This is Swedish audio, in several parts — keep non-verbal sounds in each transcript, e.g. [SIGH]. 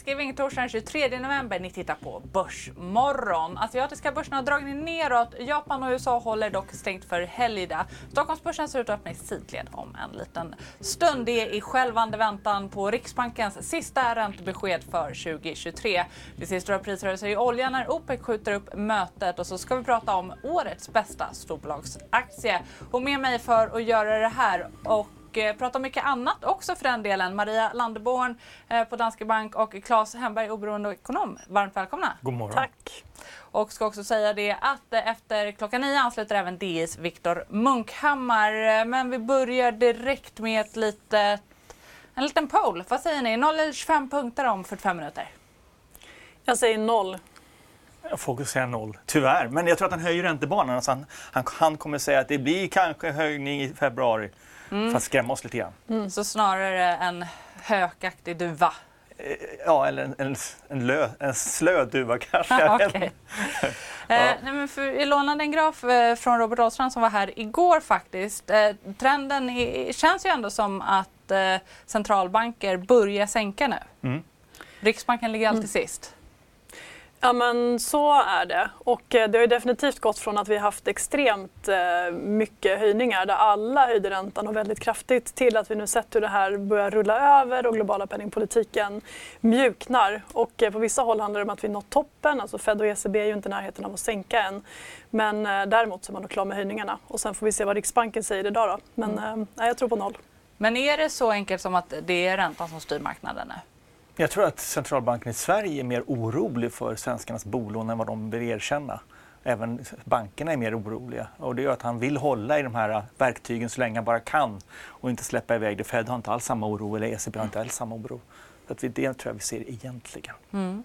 Skriv Thanksgiving torsdagen 23 november. Ni tittar på Börsmorgon. Asiatiska börserna har dragit neråt. Japan och USA håller dock stängt för helgdag. Stockholmsbörsen ser ut att öppna i sidled om en liten stund. Det är i självande väntan på Riksbankens sista räntebesked för 2023. Vi ser stora prisrörelser i oljan när OPEC skjuter upp mötet och så ska vi prata om årets bästa storbolagsaktie. Och med mig för att göra det här och och eh, prata om mycket annat också för den delen. Maria Landeborn eh, på Danske Bank och Claes Hemberg, oberoende ekonom. Varmt välkomna. God morgon. Tack. Och ska också säga det att eh, efter klockan nio ansluter även DIs Viktor Munkhammar. Men vi börjar direkt med ett litet, en liten poll. Vad säger ni? 0 eller 25 punkter om 45 minuter? Jag säger noll. Jag får säga noll, tyvärr. Men jag tror att han höjer räntebanan. Alltså han, han, han kommer säga att det blir kanske höjning i februari. Mm. För att skrämma oss lite grann. Mm. Så snarare en hökaktig duva? Eh, ja, eller en, en, en, lö, en slö duva kanske. [LAUGHS] okay. [LAUGHS] ja. eh, nej, men för, jag lånade en graf eh, från Robert Ahlstrand som var här igår faktiskt. Eh, trenden i, känns ju ändå som att eh, centralbanker börjar sänka nu. Mm. Riksbanken ligger alltid mm. sist. Ja men så är det. Och eh, det har ju definitivt gått från att vi haft extremt eh, mycket höjningar där alla höjde räntan och väldigt kraftigt till att vi nu sett hur det här börjar rulla över och globala penningpolitiken mjuknar. Och eh, på vissa håll handlar det om att vi nått toppen. Alltså Fed och ECB är ju inte i närheten av att sänka än. Men däremot så är man nog klar med höjningarna. Och sen får vi se vad Riksbanken säger idag då. Men mm. nej, jag tror på noll. Men är det så enkelt som att det är räntan som styr marknaden nu? Jag tror att centralbanken i Sverige är mer orolig för svenskarnas bolån än vad de vill erkänna. Även bankerna är mer oroliga och det gör att han vill hålla i de här verktygen så länge han bara kan och inte släppa iväg det. Fed har inte alls samma oro eller ECB har inte alls samma oro. Så att det tror jag vi ser egentligen. Mm.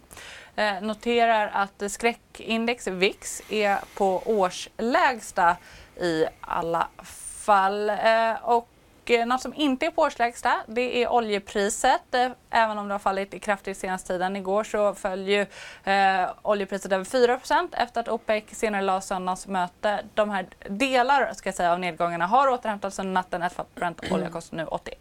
Eh, noterar att skräckindex VIX är på årslägsta i alla fall. Eh, och Eh, något som inte är på årslägsta det är oljepriset. Eh, även om det har fallit kraftigt senaste tiden. Igår så föll ju eh, oljepriset över 4% efter att OPEC senare la söndagens möte. De här delar ska jag säga, av nedgångarna har återhämtats under natten. Ett att Brent olja kostar nu 81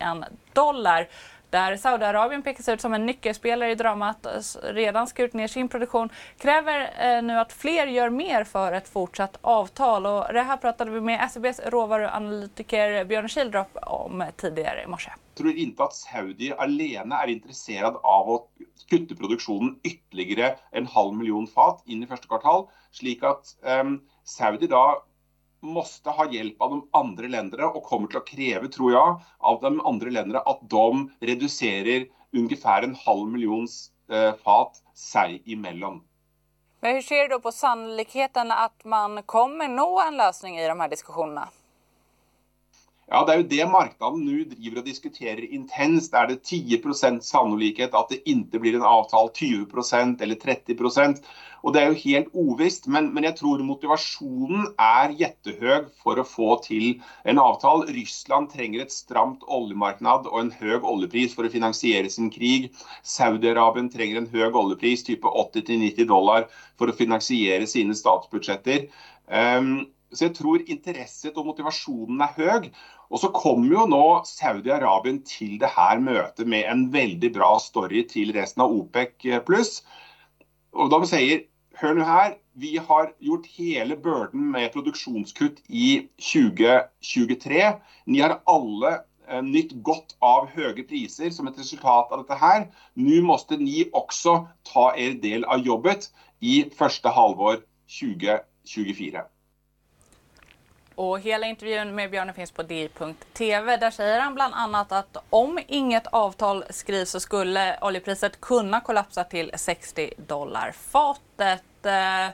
dollar där Saudiarabien pekas ut som en nyckelspelare i dramat, redan skurit ner sin produktion, kräver eh, nu att fler gör mer för ett fortsatt avtal. Och det här pratade vi med SEBs råvaruanalytiker Björn Kildrop om tidigare i morse. Jag tror inte att Saudi alene är intresserad av att kutte produktionen ytterligare en halv miljon fat in i första kvartal, så att eh, Saudi då måste ha hjälp av de andra länderna och kommer till att kräva, tror jag, av de andra länderna att de reducerar ungefär en halv miljon eh, fat sig emellan. Men hur ser du då på sannolikheten att man kommer nå en lösning i de här diskussionerna? Ja, det är ju det marknaden nu driver och diskuterar intensivt. Är det 10% sannolikhet att det inte blir en avtal, 20% eller 30 Och det är ju helt ovisst, men, men jag tror motivationen är jättehög för att få till en avtal. Ryssland tränger ett stramt oljemarknad och en hög oljepris för att finansiera sin krig. Saudiarabien tränger en hög oljepris, typ 80 90 dollar, för att finansiera sina statsbudgeter. Um, ehm, så jag tror intresset och motivationen är hög. Och så kommer ju nu Saudiarabien till det här mötet med en väldigt bra story till resten av OPEC. Eh, och de säger, hör nu här, vi har gjort hela bördan med produktionskutt i 2023. Ni har alla eh, nytt gott av höga priser som ett resultat av det här. Nu måste ni också ta er del av jobbet i första halvår 2024. Och hela intervjun med Björn finns på di.tv. Där säger han bland annat att om inget avtal skrivs så skulle oljepriset kunna kollapsa till 60 dollar fatet. Eh,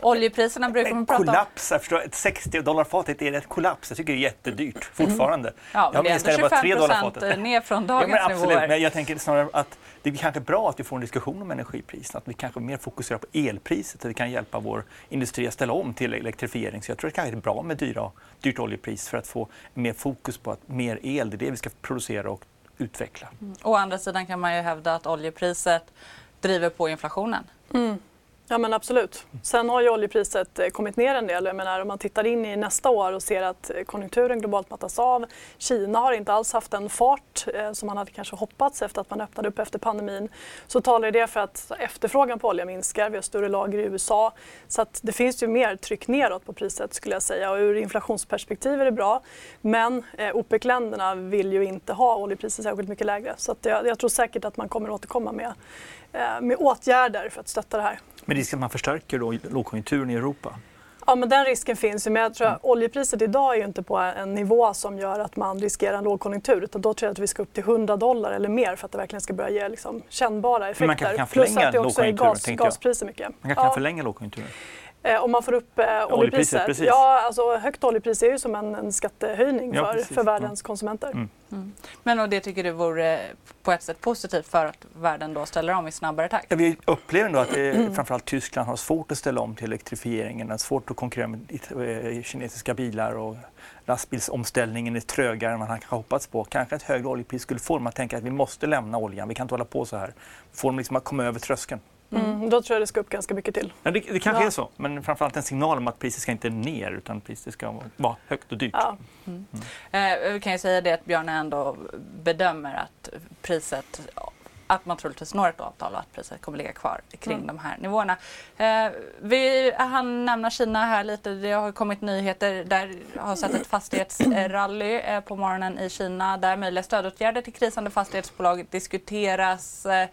Oljepriserna brukar man prata om. Kollaps, jag förstår, ett 60 dollar fatet är ett kollaps. Jag tycker det är jättedyrt fortfarande. Ja, men det är minns ändå när var 25 tre dollar procent fatet. ner från Ja, dagens men absolut, nivåer. men jag tänker snarare att det är kanske bra att vi får en diskussion om energipriserna, att vi kanske mer fokuserar på elpriset, så det kan hjälpa vår industri att ställa om till elektrifiering. Så jag tror att det kanske är bra med dyra, dyrt oljepris för att få mer fokus på att mer el, det är det vi ska producera och utveckla. Å andra sidan kan man ju hävda att oljepriset driver på inflationen. Ja men absolut. Sen har ju oljepriset eh, kommit ner en del. Jag menar, om man tittar in i nästa år och ser att eh, konjunkturen globalt mattas av. Kina har inte alls haft den fart eh, som man hade kanske hoppats efter att man öppnade upp efter pandemin. Så talar det för att efterfrågan på olja minskar. Vi har större lager i USA. Så att det finns ju mer tryck neråt på priset skulle jag säga. Och ur inflationsperspektiv är det bra. Men eh, OPEC-länderna vill ju inte ha oljepriset särskilt mycket lägre. Så att jag, jag tror säkert att man kommer återkomma med, eh, med åtgärder för att stötta det här. Men risken att man förstärker då lågkonjunkturen i Europa. Ja, men den risken finns ju. Men jag tror att oljepriset idag är ju inte på en nivå som gör att man riskerar en lågkonjunktur. Utan då tror jag att vi ska upp till 100 dollar eller mer för att det verkligen ska börja ge liksom, kännbara effekter. Men man kan Plus förlänga att det också är gas, gaspriser mycket. Man kan Ja. förlänga lågkonjunkturen. Eh, om man får upp eh, oljepriset. Ja, alltså högt oljepris är ju som en, en skattehöjning Ja, för, precis. för världens konsumenter. Mm. Men och det tycker du vore på ett sätt positivt för att världen då ställer om i snabbare takt? Ja, vi upplever ändå att eh, framförallt Tyskland har svårt att ställa om till elektrifieringen. Det är svårt att konkurrera med eh, kinesiska bilar och lastbilsomställningen är trögare än man kanske hoppats på. Kanske ett högre oljepris skulle få dem att tänka att vi måste lämna oljan, vi kan inte hålla på så här. Få dem liksom att komma över tröskeln. Mm. Då tror jag det ska upp ganska mycket till. Men det, det kanske Ja. är så, men framförallt en signal om att priset ska inte ner utan priset ska vara högt och dyrt. Ja. Eh, vi kan ju säga det att Björn ändå bedömer att priset att man troligtvis når ett avtal och att priset kommer ligga kvar kring Mm. de här nivåerna. Eh, vi han nämner Kina här lite. Det har kommit nyheter där har sett ett fastighetsrally eh, på morgonen i Kina där möjliga stödåtgärder till krisande fastighetsbolag diskuteras. Eh,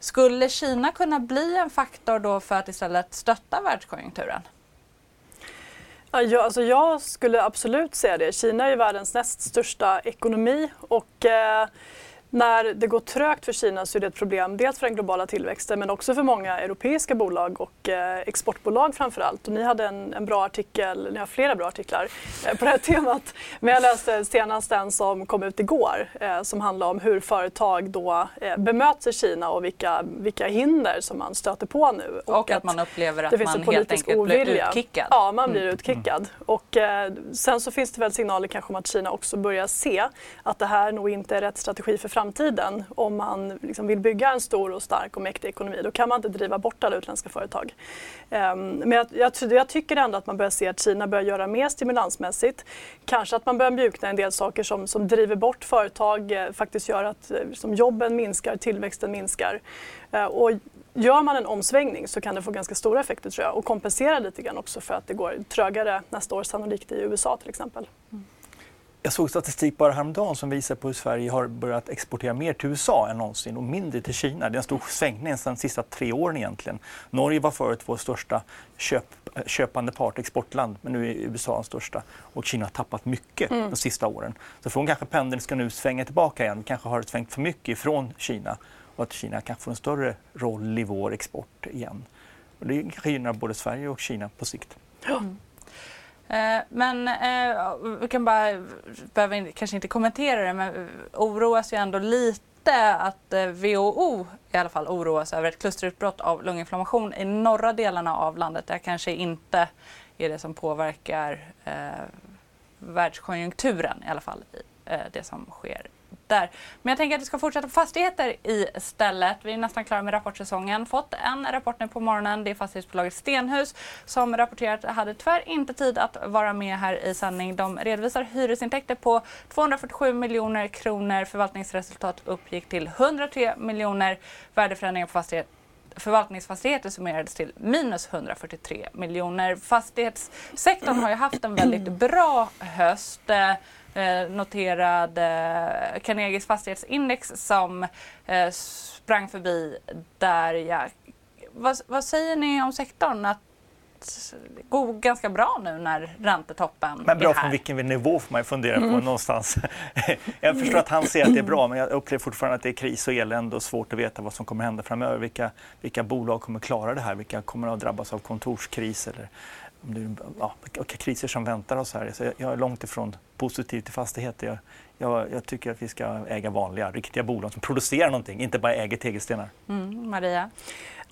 skulle Kina kunna bli en faktor då för att istället stötta världskonjunkturen? Ja, jag, alltså jag skulle absolut säga det. Kina är ju världens näst största ekonomi och eh, när det går trögt för Kina så är det ett problem dels för den globala tillväxten men också för många europeiska bolag och eh, exportbolag framför allt. Och ni hade en, en bra artikel, ni har flera bra artiklar eh, på det här [LAUGHS] temat. Men jag läste senast en som kom ut igår eh, som handlar om hur företag då bemöts i Kina och vilka, vilka hinder som man stöter på nu. Och, att, man upplever att det finns man helt enkelt blir ovilja. utkickad. Ja, man blir utkickad. Och, sen så finns det väl signaler kanske om att Kina också börjar se att det här nog inte är rätt strategi för framtiden. Om man liksom vill bygga en stor och stark och mäktig ekonomi då kan man inte driva bort alla utländska företag. Ehm, men jag, jag, jag tycker ändå att man börjar se att Kina börjar göra mer stimulansmässigt. Kanske att man börjar mjukna en del saker som, som driver bort företag, eh, faktiskt gör att eh, som jobben minskar, tillväxten minskar. Eh, och Gör man en omsvängning så kan det få ganska stora effekter tror jag och kompensera lite grann också för att det går trögare nästa år sannolikt i USA till exempel. Mm. Jag såg statistik bara häromdagen som visar på hur Sverige har börjat exportera mer till USA än någonsin och mindre till Kina. Det är en stor svängning de sista tre åren egentligen. Norge var förut vår största köp, köpande part, exportland, men nu är USA den största. Och Kina har tappat mycket de sista åren. Så från kanske pendeln ska nu svänga tillbaka igen. Vi kanske har svängt för mycket ifrån Kina och att Kina kanske får en större roll i vår export igen. Och det kanske gynnar både Sverige och Kina på sikt. Eh, Eh, men eh, vi kan bara, behöver kanske inte kommentera det, men oroas ju ändå lite att eh, WHO i alla fall oroas över ett klusterutbrott av lunginflammation i norra delarna av landet. Det kanske inte är det som påverkar eh, världskonjunkturen i alla fall, eh, det som sker där. Men jag tänker att vi ska fortsätta på fastigheter istället. Vi är nästan klara med rapportsäsongen. Fått en rapport nu på morgonen. Det är fastighetsbolaget Stenhus som rapporterat hade tyvärr inte tid att vara med här i sändning. De redovisar hyresintäkter på 247 miljoner kronor. Förvaltningsresultat uppgick till 103 miljoner. Värdeförändringar på fastigheter förvaltningsfastigheter summerades till minus 143 miljoner. Fastighetssektorn har ju haft en väldigt bra höst. Eh, eh, noterad eh, Carnegies fastighetsindex som eh, sprang förbi där. Ja. Vad, vad säger ni om sektorn? Att att gå ganska bra nu när räntetoppen Men bra är här. från vilken nivå får man fundera på någonstans. [LAUGHS] jag förstår att han ser att det är bra men jag upplever fortfarande att det är kris och elände och svårt att veta vad som kommer hända framöver. Vilka, vilka bolag kommer klara det här? Vilka kommer att drabbas av kontorskris eller det, ja, vilka kriser som väntar oss här? Så jag, jag är långt ifrån positiv till fastigheter. Jag, jag, jag, tycker att vi ska äga vanliga, riktiga bolag som producerar någonting, inte bara äger tegelstenar. Mm, Maria?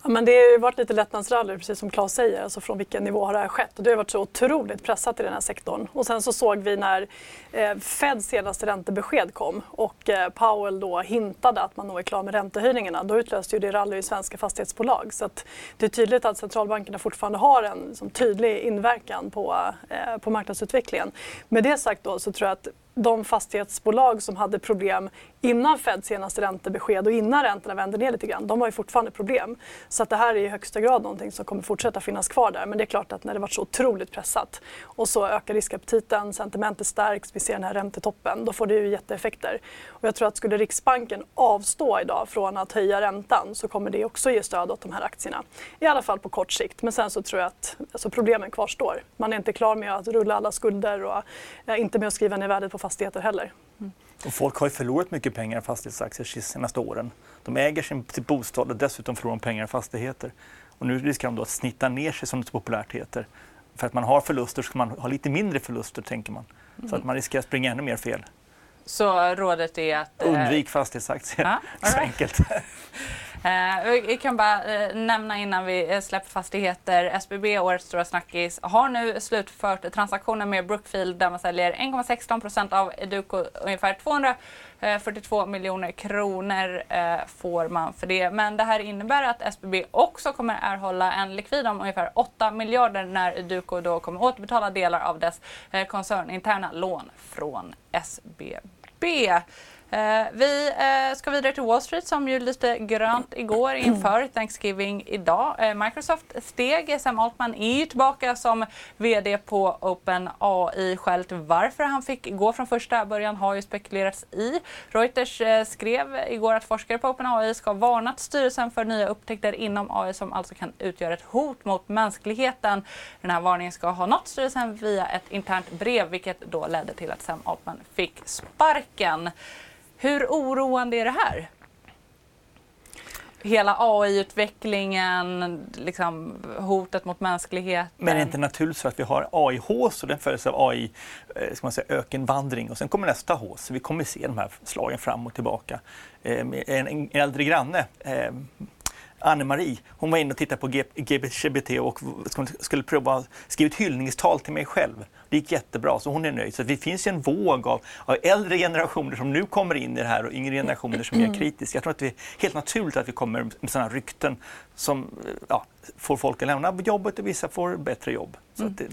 Ja, men det har ju varit lite lättnadsrally, precis som Claes säger. Alltså från vilken nivå har det här skett? Och det har varit så otroligt pressat i den här sektorn. Och sen så såg vi när eh, Feds senaste räntebesked kom och eh, Powell då hintade att man nog är klar med räntehöjningarna. Då utlöste ju det rally i svenska fastighetsbolag. Så att det är tydligt att centralbankerna fortfarande har en liksom, tydlig inverkan på, eh, på marknadsutvecklingen. Med det sagt då så tror jag att de fastighetsbolag som hade problem innan Feds senaste räntebesked och innan räntorna vände ner lite grann, de har ju fortfarande problem. Så att det här är i högsta grad någonting som kommer fortsätta finnas kvar där. Men det är klart att när det varit så otroligt pressat och så ökar riskaptiten, sentimentet stärks, vi ser den här räntetoppen, då får det ju jätteeffekter. Och jag tror att skulle Riksbanken avstå idag från att höja räntan så kommer det också ge stöd åt de här aktierna. I alla fall på kort sikt. Men sen så tror jag att alltså problemen kvarstår. Man är inte klar med att rulla alla skulder och eh, inte med att skriva ner värdet på fastigheter heller. Mm. Och folk har ju förlorat mycket pengar i fastighetsaktier de senaste åren. De äger sin, sin bostad och dessutom förlorar de pengar i fastigheter. Och nu riskerar de då att snitta ner sig som det så populärt heter. För att man har förluster ska man ha lite mindre förluster tänker man. Mm. Så att man riskerar att springa ännu mer fel. Så rådet är att... Eh, Undvik fastighetsaktier. Ah, [LAUGHS] right. Så enkelt. [LAUGHS] Eh, vi kan bara eh, nämna innan vi eh, släpper fastigheter. SBB, årets stora snackis, har nu slutfört transaktionen med Brookfield där man säljer 1,16 procent av Educo, ungefär 242 eh, miljoner kronor eh, får man för det. Men det här innebär att SBB också kommer erhålla en likvid om ungefär 8 miljarder när Educo då kommer återbetala delar av dess koncerninterna lån från SBB. Eh, vi eh, ska vidare till Wall Street som ju lite grönt igår inför Thanksgiving idag. Eh, Microsoft steg. Sam Altman är ju tillbaka som VD på OpenAI. Skälet varför han fick gå från första början har ju spekulerats i. Reuters skrev igår att forskare på OpenAI ska varnat styrelsen för nya upptäckter inom AI som alltså kan utgöra ett hot mot mänskligheten. Den här varningen ska ha nått styrelsen via ett internt brev vilket då ledde till att Sam Altman fick sparken. Hur oroande är det här? Hela AI-utvecklingen, liksom, hotet mot mänskligheten. Men är det inte naturligt så att vi har AI-hås och den följs av AI eh, ska man säga, ökenvandring och sen kommer nästa hås. Vi kommer se de här slagen fram och tillbaka. Eh, en äldre granne eh, Anne-Marie, hon var inne och tittade på GBT och skulle prova att skriva ett hyllningstal till mig själv. Det gick jättebra, så hon är nöjd. Så det finns en våg av, av äldre generationer som nu kommer in i det här och yngre generationer som är kritiska. Jag tror att det är helt naturligt att vi kommer med sådana rykten som ja, får folk att lämna jobbet och vissa får bättre jobb. Så det,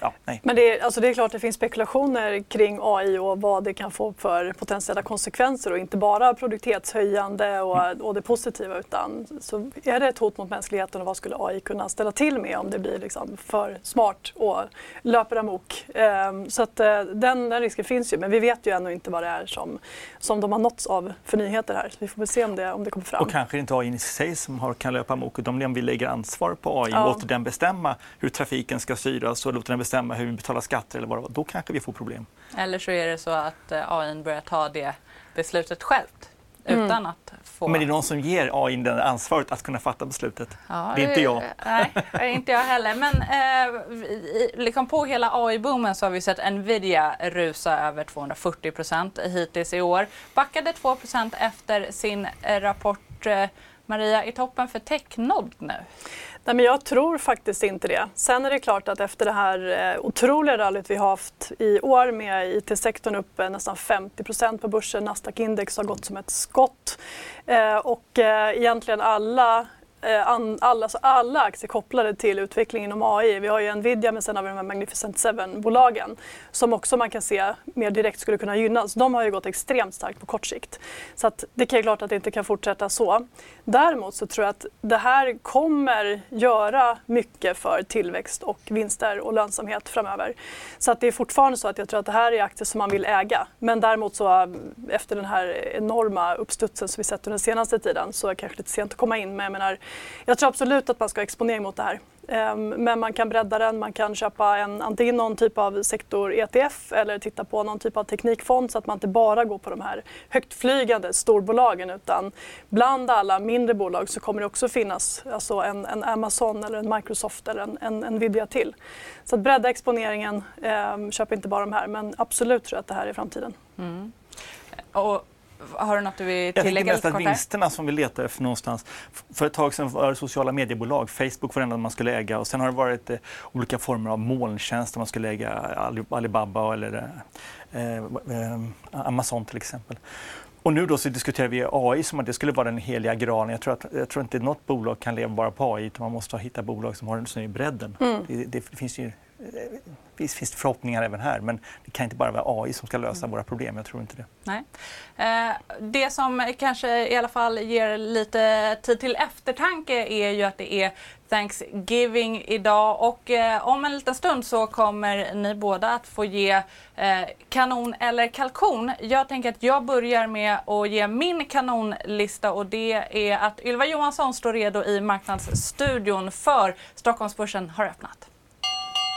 ja, nej. Men det är, alltså det är klart det finns spekulationer kring AI och vad det kan få för potentiella konsekvenser och inte bara produktivitetshöjande och, mm. och det positiva utan så är det ett hot mot mänskligheten och vad skulle AI kunna ställa till med om det blir liksom för smart och löper amok. Um, så att uh, den, den, risken finns ju men vi vet ju ännu inte vad det är som, som de har nåtts av för nyheter här. Så vi får väl se om det, om det kommer fram. Och kanske inte AI i sig som har, kan löpa amok utan om vi lägger ansvar på AI och ja. låter den bestämma hur trafiken ska styras och låter den bestämma hur vi betalar skatter eller vad det var, då kanske vi får problem. Eller så är det så att eh, AI börjar ta det beslutet självt mm. utan att få... Men det är någon som ger AI det ansvaret att kunna fatta beslutet. Ja, det är inte jag. [LAUGHS] Nej, inte jag heller. Men eh, liksom på hela AI-boomen så har vi sett Nvidia rusa över 240 procent hittills i år. Backade 2 procent efter sin eh, rapport. Eh, Maria, i toppen för Technod nu? Nej, men jag tror faktiskt inte det. Sen är det klart att efter det här eh, otroliga rallyt vi har haft i år med IT-sektorn upp nästan 50% på börsen, Nasdaq-index har gått som ett skott. Eh, och eh, egentligen alla Eh, alla, alltså alla aktier kopplade till utvecklingen inom AI. Vi har ju Nvidia men sen har vi de här Magnificent Seven-bolagen som också man kan se mer direkt skulle kunna gynnas. De har ju gått extremt starkt på kort sikt. Så att det är klart att det inte kan fortsätta så. Däremot så tror jag att det här kommer göra mycket för tillväxt och vinster och lönsamhet framöver. Så att det är fortfarande så att jag tror att det här är aktier som man vill äga. Men däremot så eh, efter den här enorma uppstudsen som vi sett under den senaste tiden så är det kanske lite sent att komma in. Men jag menar, jag tror absolut att man ska ha exponering mot det här. Ehm, men man kan bredda den, man kan köpa en, antingen någon typ av sektor-ETF eller titta på någon typ av teknikfond så att man inte bara går på de här högtflygande storbolagen utan bland alla mindre bolag så kommer det också finnas alltså en, en Amazon eller en Microsoft eller en, en Nvidia till. Så att bredda exponeringen, eh, köp inte bara de här men absolut tror jag att det här är framtiden. Mm. Och har du något du vill tillägga? Jag tänker mest att vinsterna som vi letar efter någonstans. För ett tag sedan var det sociala mediebolag, Facebook var det enda man skulle äga och sen har det varit eh, olika former av molntjänster man skulle äga, Alibaba eller eh, eh, Amazon till exempel. Och nu då så diskuterar vi AI som att det skulle vara den heliga graalen. Jag tror, att, jag tror inte något bolag kan leva bara på AI utan man måste hitta bolag som har den i bredden. Mm. Det, det, finns ju Visst finns det förhoppningar även här, men det kan inte bara vara AI som ska lösa mm. våra problem. Jag tror inte det. Nej. Eh, det som kanske i alla fall ger lite tid till eftertanke är ju att det är Thanksgiving idag och eh, om en liten stund så kommer ni båda att få ge eh, kanon eller kalkon. Jag tänker att jag börjar med att ge min kanonlista och det är att Ylva Johansson står redo i Marknadsstudion för Stockholmsbörsen har öppnat.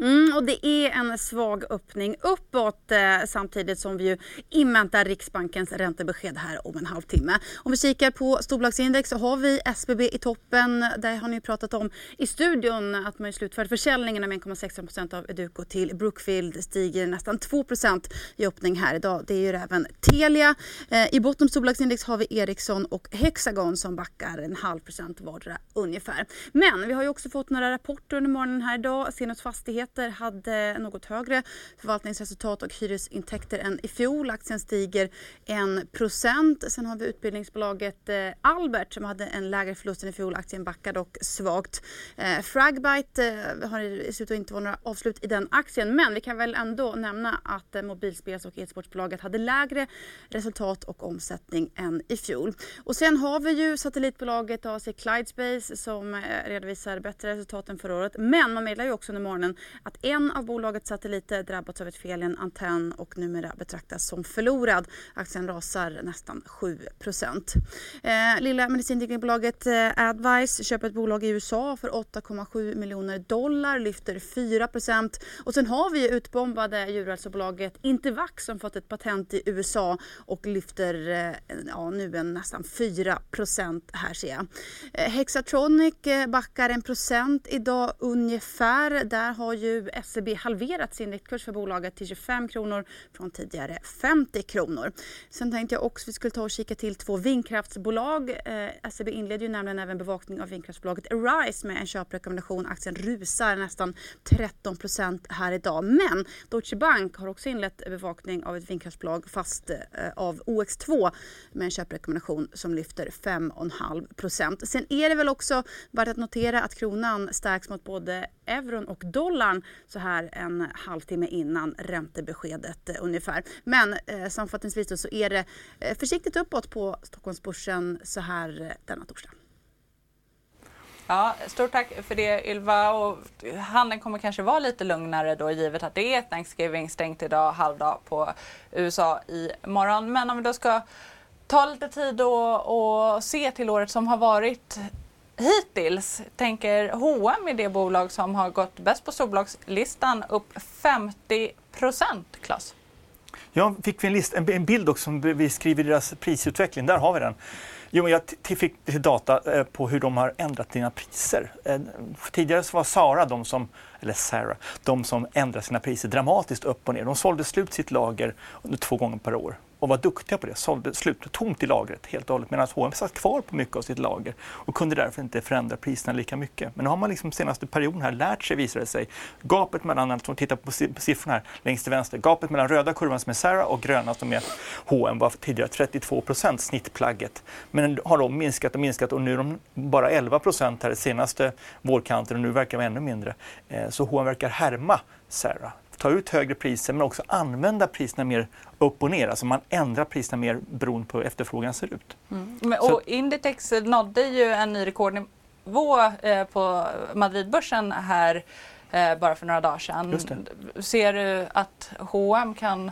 Mm, och det är en svag öppning uppåt eh, samtidigt som vi ju inväntar Riksbankens räntebesked här om en halvtimme. Om vi kikar på storbolagsindex så har vi SBB i toppen. Där har ni pratat om i studion att man slutfört försäljningen av 1,16% av Educo till Brookfield stiger nästan 2% i öppning här idag. Det är ju även Telia. Eh, I botten storbolagsindex har vi Ericsson och Hexagon som backar en halv procent vardera ungefär. Men vi har ju också fått några rapporter under morgonen här idag. Senast Fastighet fastigheter hade något högre förvaltningsresultat och hyresintäkter än i fjol. Aktien stiger 1 Sen har vi utbildningsbolaget eh, Albert som hade en lägre förlust än i fjol. Aktien backar dock svagt. Eh, Fragbite eh, har i slutet inte varit några avslut i den aktien men vi kan väl ändå nämna att eh, mobilspels och e-sportsbolaget hade lägre resultat och omsättning än i fjol. Och sen har vi ju satellitbolaget AC Clydespace som redovisar bättre resultat än förra året. Men man meddelar ju också under morgonen att en av bolagets satelliter drabbats av ett fel i en antenn och numera betraktas som förlorad. Aktien rasar nästan 7 eh, Lilla medicinteknikbolaget eh, Advice köper ett bolag i USA för 8,7 miljoner dollar, lyfter 4 och sen har vi utbombade djurhälsobolaget Intervax som fått ett patent i USA och lyfter eh, ja, nu en nästan 4 här ser jag. Eh, Hexatronic backar 1 idag ungefär. Där har ju ju SEB halverat sin riktkurs för bolaget till 25 kronor från tidigare 50 kronor. Sen tänkte jag också att vi skulle ta och kika till två vindkraftsbolag. Eh, SEB inleder ju nämligen även bevakning av vindkraftsbolaget Arise med en köprekommendation. Aktien rusar nästan 13 procent här idag. Men Deutsche Bank har också inlett bevakning av ett vindkraftsbolag fast eh, av OX2 med en köprekommendation som lyfter 5,5 procent. Sen är det väl också värt att notera att kronan stärks mot både euron och dollarn så här en halvtimme innan räntebeskedet eh, ungefär. Men eh, sammanfattningsvis så är det eh, försiktigt uppåt på Stockholmsbörsen så här eh, denna torsdag. Ja, stort tack för det Ylva. Och handeln kommer kanske vara lite lugnare då givet att det är Thanksgiving stängt idag halvdag på USA i morgon. Men om vi då ska ta lite tid och, och se till året som har varit hittills tänker H&M är det bolag som har gått bäst på storbolagslistan, upp 50 procent, Claes. Ja, fick vi en, list, en bild också som beskriver deras prisutveckling. Där har vi den. Jo, jag fick lite data eh, på hur de har ändrat sina priser. Eh, tidigare så var Sara de som, eller Sarah, de som ändrade sina priser dramatiskt upp och ner. De sålde slut sitt lager två gånger per år och var duktiga på det, sålde slut tomt i lagret helt och hållet medan H&M satt kvar på mycket av sitt lager och kunde därför inte förändra priserna lika mycket. Men nu har man liksom senaste perioden här lärt sig, visar det sig, gapet mellan, alltså titta på siffrorna här längst till vänster, gapet mellan röda kurvan som är Zara och gröna som är H&M var tidigare 32 procent snittplagget. Men har de minskat och minskat och nu är de bara 11 procent här senaste vårkanten och nu verkar de ännu mindre. Eh, så H&M verkar härma Zara ta ut högre priser men också använda priserna mer upp och ner. Alltså man ändrar priserna mer beroende på hur efterfrågan ser ut. Mm. Men, och Inditex nådde ju en ny rekordnivå eh, på Madridbörsen här eh, bara för några dagar sedan. Ser du att H&M kan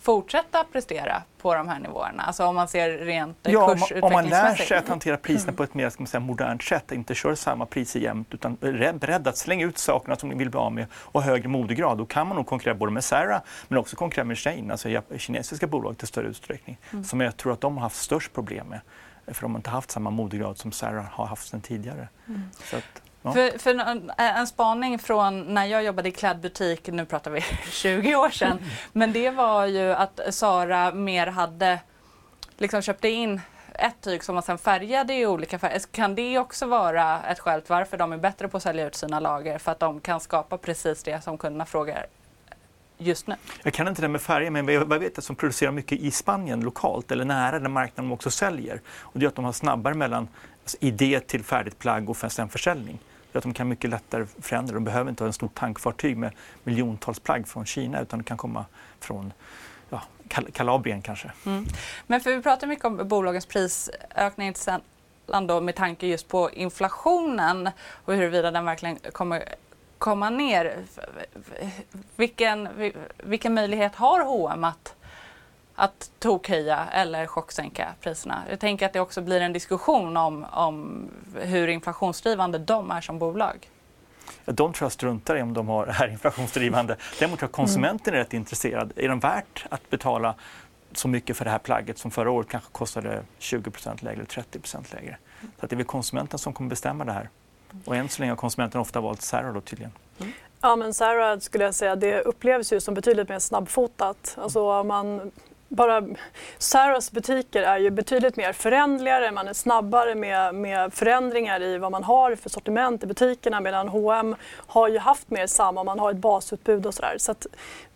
fortsätta prestera på de här nivåerna? Alltså om man ser rent ja, kursutvecklingsmässigt? Om man lär sig att hantera priserna på ett mer ska man säga, modernt sätt, inte kör samma priser jämt utan är beredd att slänga ut sakerna som ni vill bli av med och högre modegrad, då kan man nog konkurrera både med Sarah men också konkurrera med Shein, alltså kinesiska bolag till större utsträckning, mm. som jag tror att de har haft störst problem med. För de har inte haft samma modegrad som Sarah har haft sedan tidigare. Mm. Att, Ja. För, för en, en, spaning från när jag jobbade i klädbutik, nu pratar vi [LAUGHS] 20 år sedan, [LAUGHS] men det var ju att Sara mer hade liksom köpte in ett tyg som man sen färgade i olika färger. Kan det också vara ett skäl till varför de är bättre på att sälja ut sina lager? För att de kan skapa precis det som kunderna frågar just nu? Jag kan inte det med färger, men jag vet att de producerar mycket i Spanien lokalt eller nära den marknaden de också säljer. Och det gör att de har snabbare mellan alltså, idé till färdigt plagg och sen försäljning att de kan mycket lättare förändra. De behöver inte ha en stort tankfartyg med miljontals plagg från Kina utan det kan komma från ja, Kal Kalabrien kanske. Mm. Men för vi pratar mycket om bolagens prisökning då med tanke just på inflationen och huruvida den verkligen kommer komma ner. Vilken, vilken möjlighet har H&M att att tokhöja eller chocksänka priserna. Jag tänker att det också blir en diskussion om, om hur inflationsdrivande de är som bolag. De tror jag struntar i om de har, är inflationsdrivande. Däremot tror jag konsumenten är rätt intresserad. Är de värt att betala så mycket för det här plagget som förra året kanske kostade 20% lägre eller 30% lägre? Så att det är väl konsumenten som kommer bestämma det här. Och än så länge har konsumenten ofta valt Zara då tydligen. Mm. Ja men Zara skulle jag säga, det upplevs ju som betydligt mer snabbfotat. Alltså man bara Saras butiker är ju betydligt mer förändligare, man är snabbare med, med förändringar i vad man har för sortiment i butikerna medan H&M har ju haft mer samma, man har ett basutbud och sådär. Så att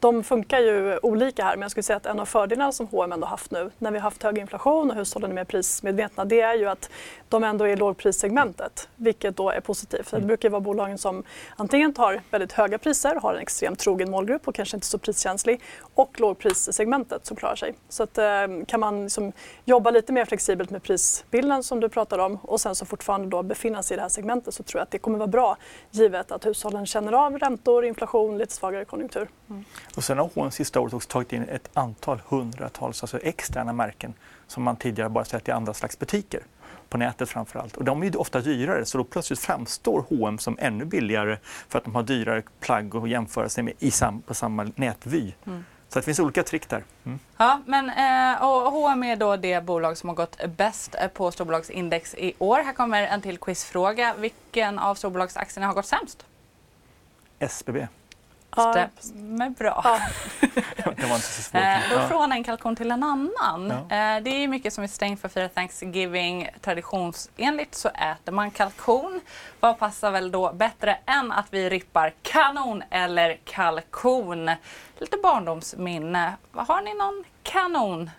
de funkar ju olika här men jag skulle säga att en av fördelarna som H&M ändå haft nu när vi har haft hög inflation och hushållen är mer prismedvetna det är ju att de ändå är i lågprissegmentet vilket då är positivt. Mm. Det brukar vara bolagen som antingen tar väldigt höga priser, har en extremt trogen målgrupp och kanske inte så priskänslig och lågprissegmentet som klarar sig. Så att, eh, kan man liksom jobba lite mer flexibelt med prisbilden som du pratar om och sen så fortfarande då befinna sig i det här segmentet så tror jag att det kommer vara bra givet att hushållen känner av räntor, inflation, lite svagare konjunktur. Mm. Och sen har H&M sista året också tagit in ett antal hundratals alltså externa märken som man tidigare bara sett i andra slags butiker på nätet framför allt. Och de är ju ofta dyrare så då plötsligt framstår H&M som ännu billigare för att de har dyrare plagg att jämföra sig med i sam på samma nätvy. Mm. Så det finns olika trick där. Mm. Ja, men eh, och H&M är då det bolag som har gått bäst på storbolagsindex i år. Här kommer en till quizfråga. Vilken av storbolagsaktierna har gått sämst? SBB. Stämmer bra. Ja. [LAUGHS] det var inte så svårt. Eh, från en kalkon till en annan. Ja. Eh, det är mycket som är stängt för att fira Thanksgiving. Traditionsenligt så äter man kalkon. Vad passar väl då bättre än att vi rippar kanon eller kalkon? Lite barndomsminne. Har ni någon kanon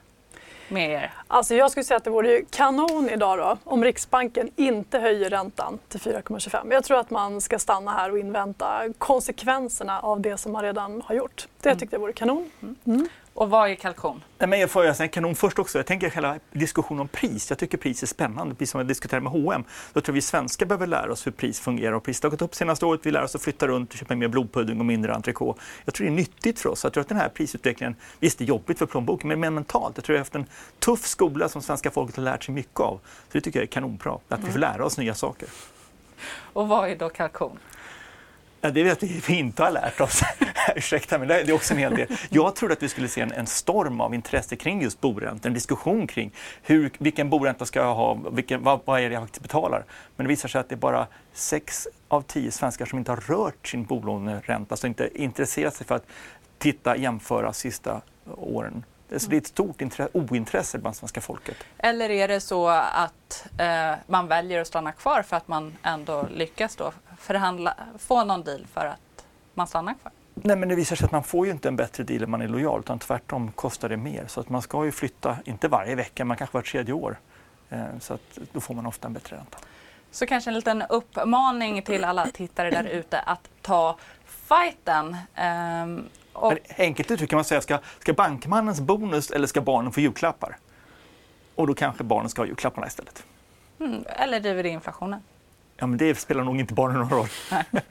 med er? Alltså jag skulle säga att det vore kanon idag då om Riksbanken inte höjer räntan till 4,25. Jag tror att man ska stanna här och invänta konsekvenserna av det som man redan har gjort. Det mm. tyckte jag vore kanon. Mm. Mm. Och vad är kalkon? Nej, men jag får säga kanon först också. Jag tänker själva diskussionen om pris. Jag tycker pris är spännande, precis som jag diskuterar med H&M. Då tror vi svenskar behöver lära oss hur pris fungerar och priset har gått upp senaste året. Vi lär oss att flytta runt och köpa mer blodpudding och mindre entrecote. Jag tror det är nyttigt för oss. Jag tror att den här prisutvecklingen, visst det är jobbigt för plånboken, men mer mentalt. Jag tror att vi har haft en tuff skola som svenska folket har lärt sig mycket av. Så det tycker jag är kanonbra, att vi får lära oss nya saker. Och vad är då kalkon? Ja, det vet vi inte har lärt oss. [LAUGHS] Ursäkta, men det är också en hel del. Jag trodde att vi skulle se en, en storm av intresse kring just boräntor, en diskussion kring hur, vilken boränta ska jag ha, vilken, vad, vad är det jag faktiskt betalar? Men det visar sig att det är bara sex av tio svenskar som inte har rört sin bolåneränta, alltså inte intresserat sig för att titta, jämföra sista åren. Så det är ett stort ointresse bland svenska folket. Eller är det så att eh, man väljer att stanna kvar för att man ändå lyckas då förhandla, få någon deal för att man stannar kvar? Nej, men det visar sig att man får ju inte en bättre deal om man är lojal, utan tvärtom kostar det mer. Så att man ska ju flytta, inte varje vecka, men kanske vart tredje år. Eh, så att då får man ofta en bättre ränta. Så kanske en liten uppmaning till alla tittare där ute att ta fighten. Um, och... enkelt uttryckt kan man säga, ska, ska bankmannens bonus eller ska barnen få julklappar? Och då kanske barnen ska ha julklapparna istället. Mm, eller driver det inflationen? Ja, men det spelar nog inte barnen någon roll. [LAUGHS]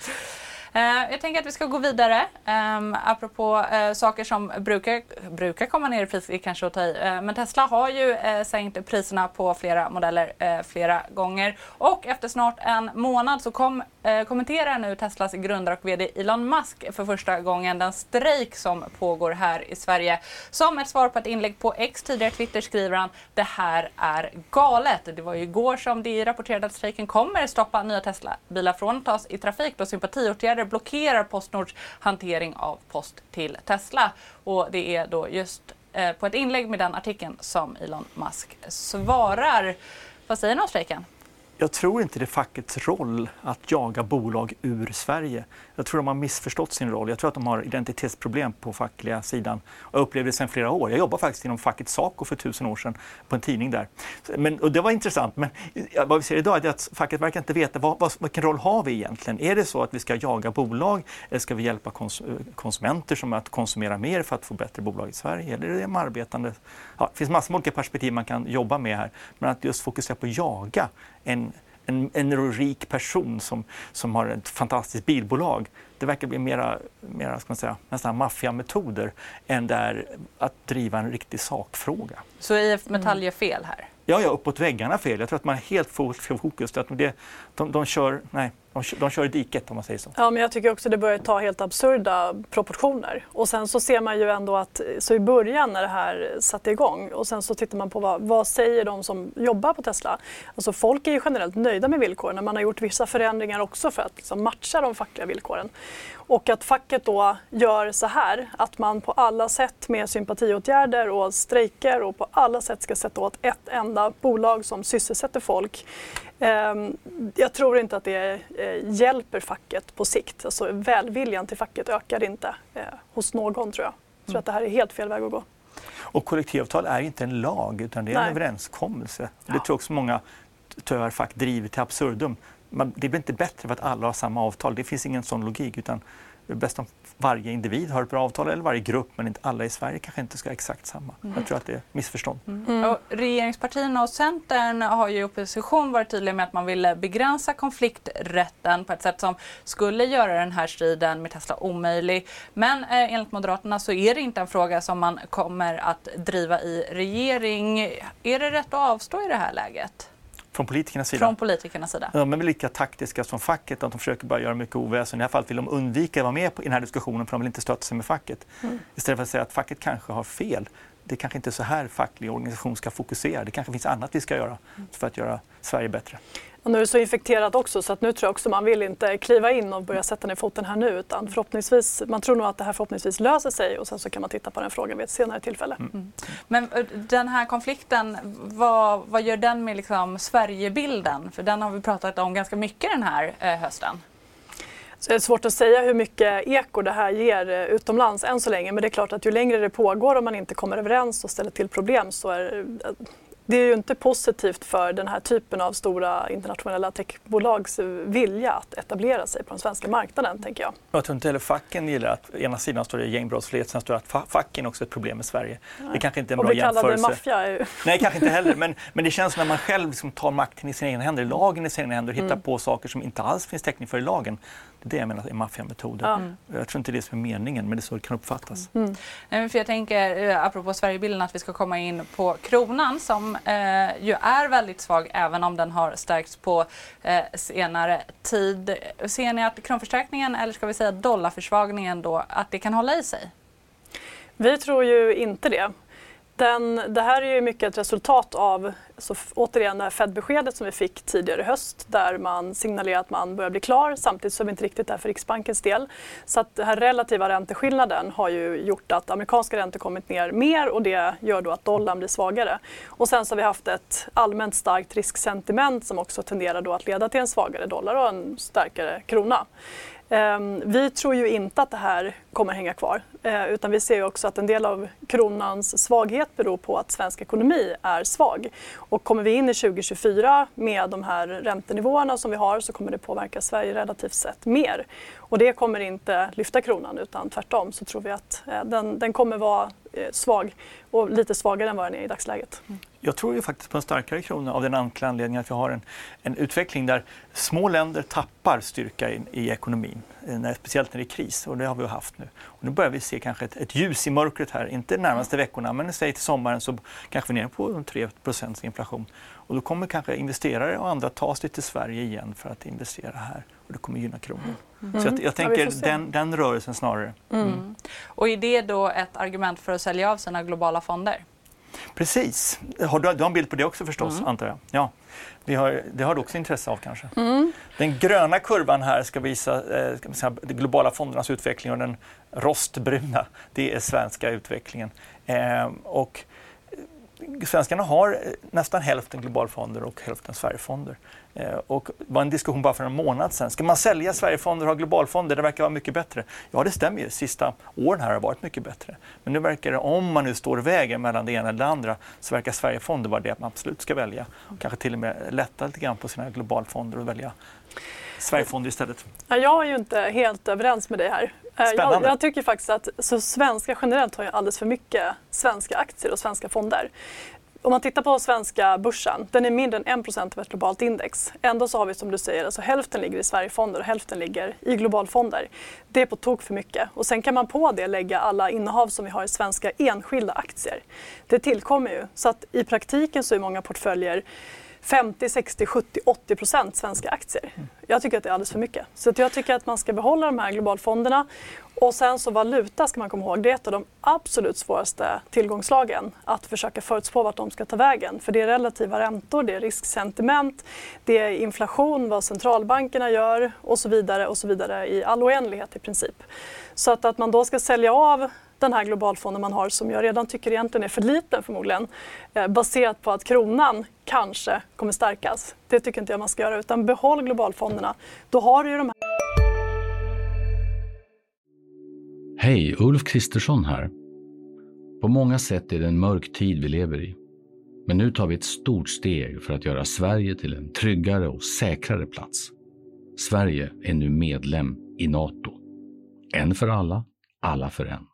Eh, jag tänker att vi ska gå vidare. Um, apropå eh, saker som brukar, brukar komma ner i pris, kanske att ta i. Eh, men Tesla har ju sänkt priserna på flera modeller flera gånger. Och efter snart en månad så kom, kommenterar nu Teslas grundare och VD Elon Musk för första gången den strejk som pågår här i Sverige. Som ett svar på ett inlägg på X, tidigare Twitter, skriver han det här är galet. Det var ju igår som det rapporterade att strejken kommer stoppa nya Tesla-bilar från att tas i trafik då sympatiåtgärder blockerar Postnords hantering av post till Tesla. Och det är då just eh, på ett inlägg med den artikeln som Elon Musk svarar. Vad säger ni om strejken? jag tror inte det är fackets roll att jaga bolag ur Sverige. Jag tror de har missförstått sin roll. Jag tror att de har identitetsproblem på fackliga sidan. Jag upplevde det sedan flera år. Jag jobbade faktiskt inom facket Saco för tusen år sedan på en tidning där. Men, och det var intressant. Men vad vi ser idag är att facket verkar inte veta vad, vad, vilken roll har vi egentligen? Är det så att vi ska jaga bolag eller ska vi hjälpa kons konsumenter som att konsumera mer för att få bättre bolag i Sverige? Eller är det de arbetande? Ja, det finns massor med olika perspektiv man kan jobba med här. Men att just fokusera på att jaga en, en, en rik person som, som har ett fantastiskt bilbolag. Det verkar bli mera, mera ska man säga, nästan maffiametoder än där att driva en riktig sakfråga. Så IF Metall gör fel här? Ja, ja, uppåt väggarna fel. Jag tror att man är helt fokus. Att det, de, de, kör, nej, de, de kör i diket om man säger så. Ja, men jag tycker också det börjar ta helt absurda proportioner. Och sen så ser man ju ändå att, så i början när det här satte igång och sen så tittar man på vad, vad säger de som jobbar på Tesla? Alltså folk är ju generellt nöjda med villkoren. Man har gjort vissa förändringar också för att liksom matcha de fackliga villkoren. Och att facket då gör så här, att man på alla sätt med sympatiåtgärder och strejker och på alla sätt ska sätta åt ett enda bolag som sysselsätter folk. Ehm, jag tror inte att det eh, hjälper facket på sikt. Alltså välviljan till facket ökar inte eh, hos någon tror jag. Jag tror att det här är helt fel väg att gå. Och kollektivavtal är inte en lag utan det är en Nej. överenskommelse. Ja. Det tror jag också många tyvärr fack driver till absurdum man, det blir inte bättre för att alla har samma avtal. Det finns ingen sån logik. utan det är bäst om varje individ har ett bra avtal eller varje grupp men inte alla i Sverige kanske inte ska ha exakt samma. Mm. Jag tror att det är missförstånd. Mm. Mm. Och regeringspartierna och Centern har ju i opposition varit tydliga med att man ville begränsa konflikträtten på ett sätt som skulle göra den här striden med Tesla omöjlig. Men eh, enligt Moderaterna så är det inte en fråga som man kommer att driva i regering. Är det rätt att avstå i det här läget? Från politikernas sida? Från politikernas sida. De är lika taktiska som facket, att de försöker bara göra mycket oväsen. I det här fallet vill de undvika att vara med i den här diskussionen för de vill inte stöta sig med facket. Mm. Istället för att säga att facket kanske har fel. Det kanske inte är så här facklig organisation ska fokusera. Det kanske finns annat vi ska göra för att göra Sverige bättre. Och nu är det så infekterat också så att nu tror jag också man vill inte kliva in och börja sätta ner foten här nu utan förhoppningsvis, man tror nog att det här förhoppningsvis löser sig och sen så kan man titta på den frågan vid ett senare tillfälle. Mm. Men den här konflikten, vad, vad gör den med liksom Sverigebilden? För den har vi pratat om ganska mycket den här eh, hösten. Så det är svårt att säga hur mycket eko det här ger eh, utomlands än så länge men det är klart att ju längre det pågår och man inte kommer överens och ställer till problem så är det är ju inte positivt för den här typen av stora internationella techbolags vilja att etablera sig på den svenska marknaden, tänker jag. Jag tror inte heller facken gillar att ena sidan står det gängbrottslighet, sen står det att facken också är ett problem i Sverige. Nej. Det kanske inte är en bra jämförelse. maffia är ju... Nej, kanske inte heller. Men, [LAUGHS] men det känns när man själv liksom tar makten i sina egna händer, lagen i sina egna händer och hittar mm. på saker som inte alls finns täckning för i lagen. Det jag menar är maffiametoder. Mm. Jag tror inte det är som är meningen, men det är så det kan uppfattas. Mm. Mm. För jag tänker, eh, apropå Sverigebilden, att vi ska komma in på kronan som eh, ju är väldigt svag, även om den har stärkts på eh, senare tid. Ser ni att kronförstärkningen, eller ska vi säga dollarförsvagningen då, att det kan hålla i sig? Vi tror ju inte det. Den, det här är ju mycket ett resultat av så återigen det här Fed-beskedet som vi fick tidigare i höst där man signalerar att man börjar bli klar samtidigt som vi inte riktigt där för Riksbankens del. Så att den här relativa ränteskillnaden har ju gjort att amerikanska räntor kommit ner mer och det gör då att dollarn blir svagare. Och sen så har vi haft ett allmänt starkt risksentiment som också tenderar då att leda till en svagare dollar och en starkare krona. Ehm, vi tror ju inte att det här kommer hänga kvar eh, utan vi ser också att en del av kronans svaghet beror på att svensk ekonomi är svag. Och kommer vi in i 2024 med de här räntenivåerna som vi har så kommer det påverka Sverige relativt sett mer. Och det kommer inte lyfta kronan utan tvärtom så tror vi att eh, den, den kommer vara eh, svag och lite svagare än vad den är i dagsläget. Mm. Mm. Jag tror ju faktiskt på en starkare krona av den enkla anledningen att vi har en, en utveckling där små länder tappar styrka i, i ekonomin, eh, när, speciellt när det är kris och det har vi haft nu. Och nu börjar vi se kanske ett, ett ljus i mörkret här, inte de närmaste veckorna men säg till sommaren så kanske vi är nere på 3% inflation. Och då kommer kanske investerare och andra ta sig till Sverige igen för att investera här och det kommer gynna kronan. Mm. Så jag, jag tänker ja, den, den rörelsen snarare. Mm. Mm. Och är det då ett argument för att sälja av sina globala fonder? Precis. Har du, du har en bild på det också förstås, mm. antar jag? Ja. Vi har, det har du också intresse av kanske? Mm. Den gröna kurvan här ska visa eh, ska säga, de globala fondernas utveckling och den rostbruna, det är svenska utvecklingen. Eh, och svenskarna har eh, nästan hälften globalfonder och hälften Sverigefonder. Eh, och det var en diskussion bara för en månad sedan. Ska man sälja Sverigefonder och ha globalfonder? Det verkar vara mycket bättre. Ja, det stämmer ju. Sista åren här har varit mycket bättre. Men nu verkar det, om man nu står i vägen mellan det ena eller det andra, så verkar Sverigefonder vara det man absolut ska välja. Kanske till och med lätta lite grann på sina globalfonder och välja Sverigefonder istället. jag är ju inte helt överens med dig här. Eh, jag, jag, tycker faktiskt att så svenska generellt har ju alldeles för mycket svenska aktier och svenska fonder. Om man tittar på svenska börsen, den är mindre än 1 av ett globalt index. Ändå så har vi som du säger, alltså hälften ligger i Sverigefonder och hälften ligger i globalfonder. Det är på tok för mycket. Och sen kan man på det lägga alla innehav som vi har i svenska enskilda aktier. Det tillkommer ju. Så att i praktiken så är många portföljer 50, 60, 70, 80 procent svenska aktier. Jag tycker att det är alldeles för mycket. Så jag tycker att man ska behålla de här globalfonderna. Och sen så valuta ska man komma ihåg, det är ett av de absolut svåraste tillgångslagen att försöka förutspå vart de ska ta vägen. För det är relativa räntor, det är risksentiment, det är inflation, vad centralbankerna gör och så vidare och så vidare i all oändlighet i princip. Så att, att man då ska sälja av den här globalfonden man har som jag redan tycker egentligen är för liten förmodligen eh, baserat på att kronan kanske kommer stärkas. Det tycker inte jag man ska göra utan behåll globalfonderna. Då har du ju de här... Hej, Ulf Kristersson här. På många sätt är det en mörk tid vi lever i. Men nu tar vi ett stort steg för att göra Sverige till en tryggare och säkrare plats. Sverige är nu medlem i Nato. En för alla, alla för en.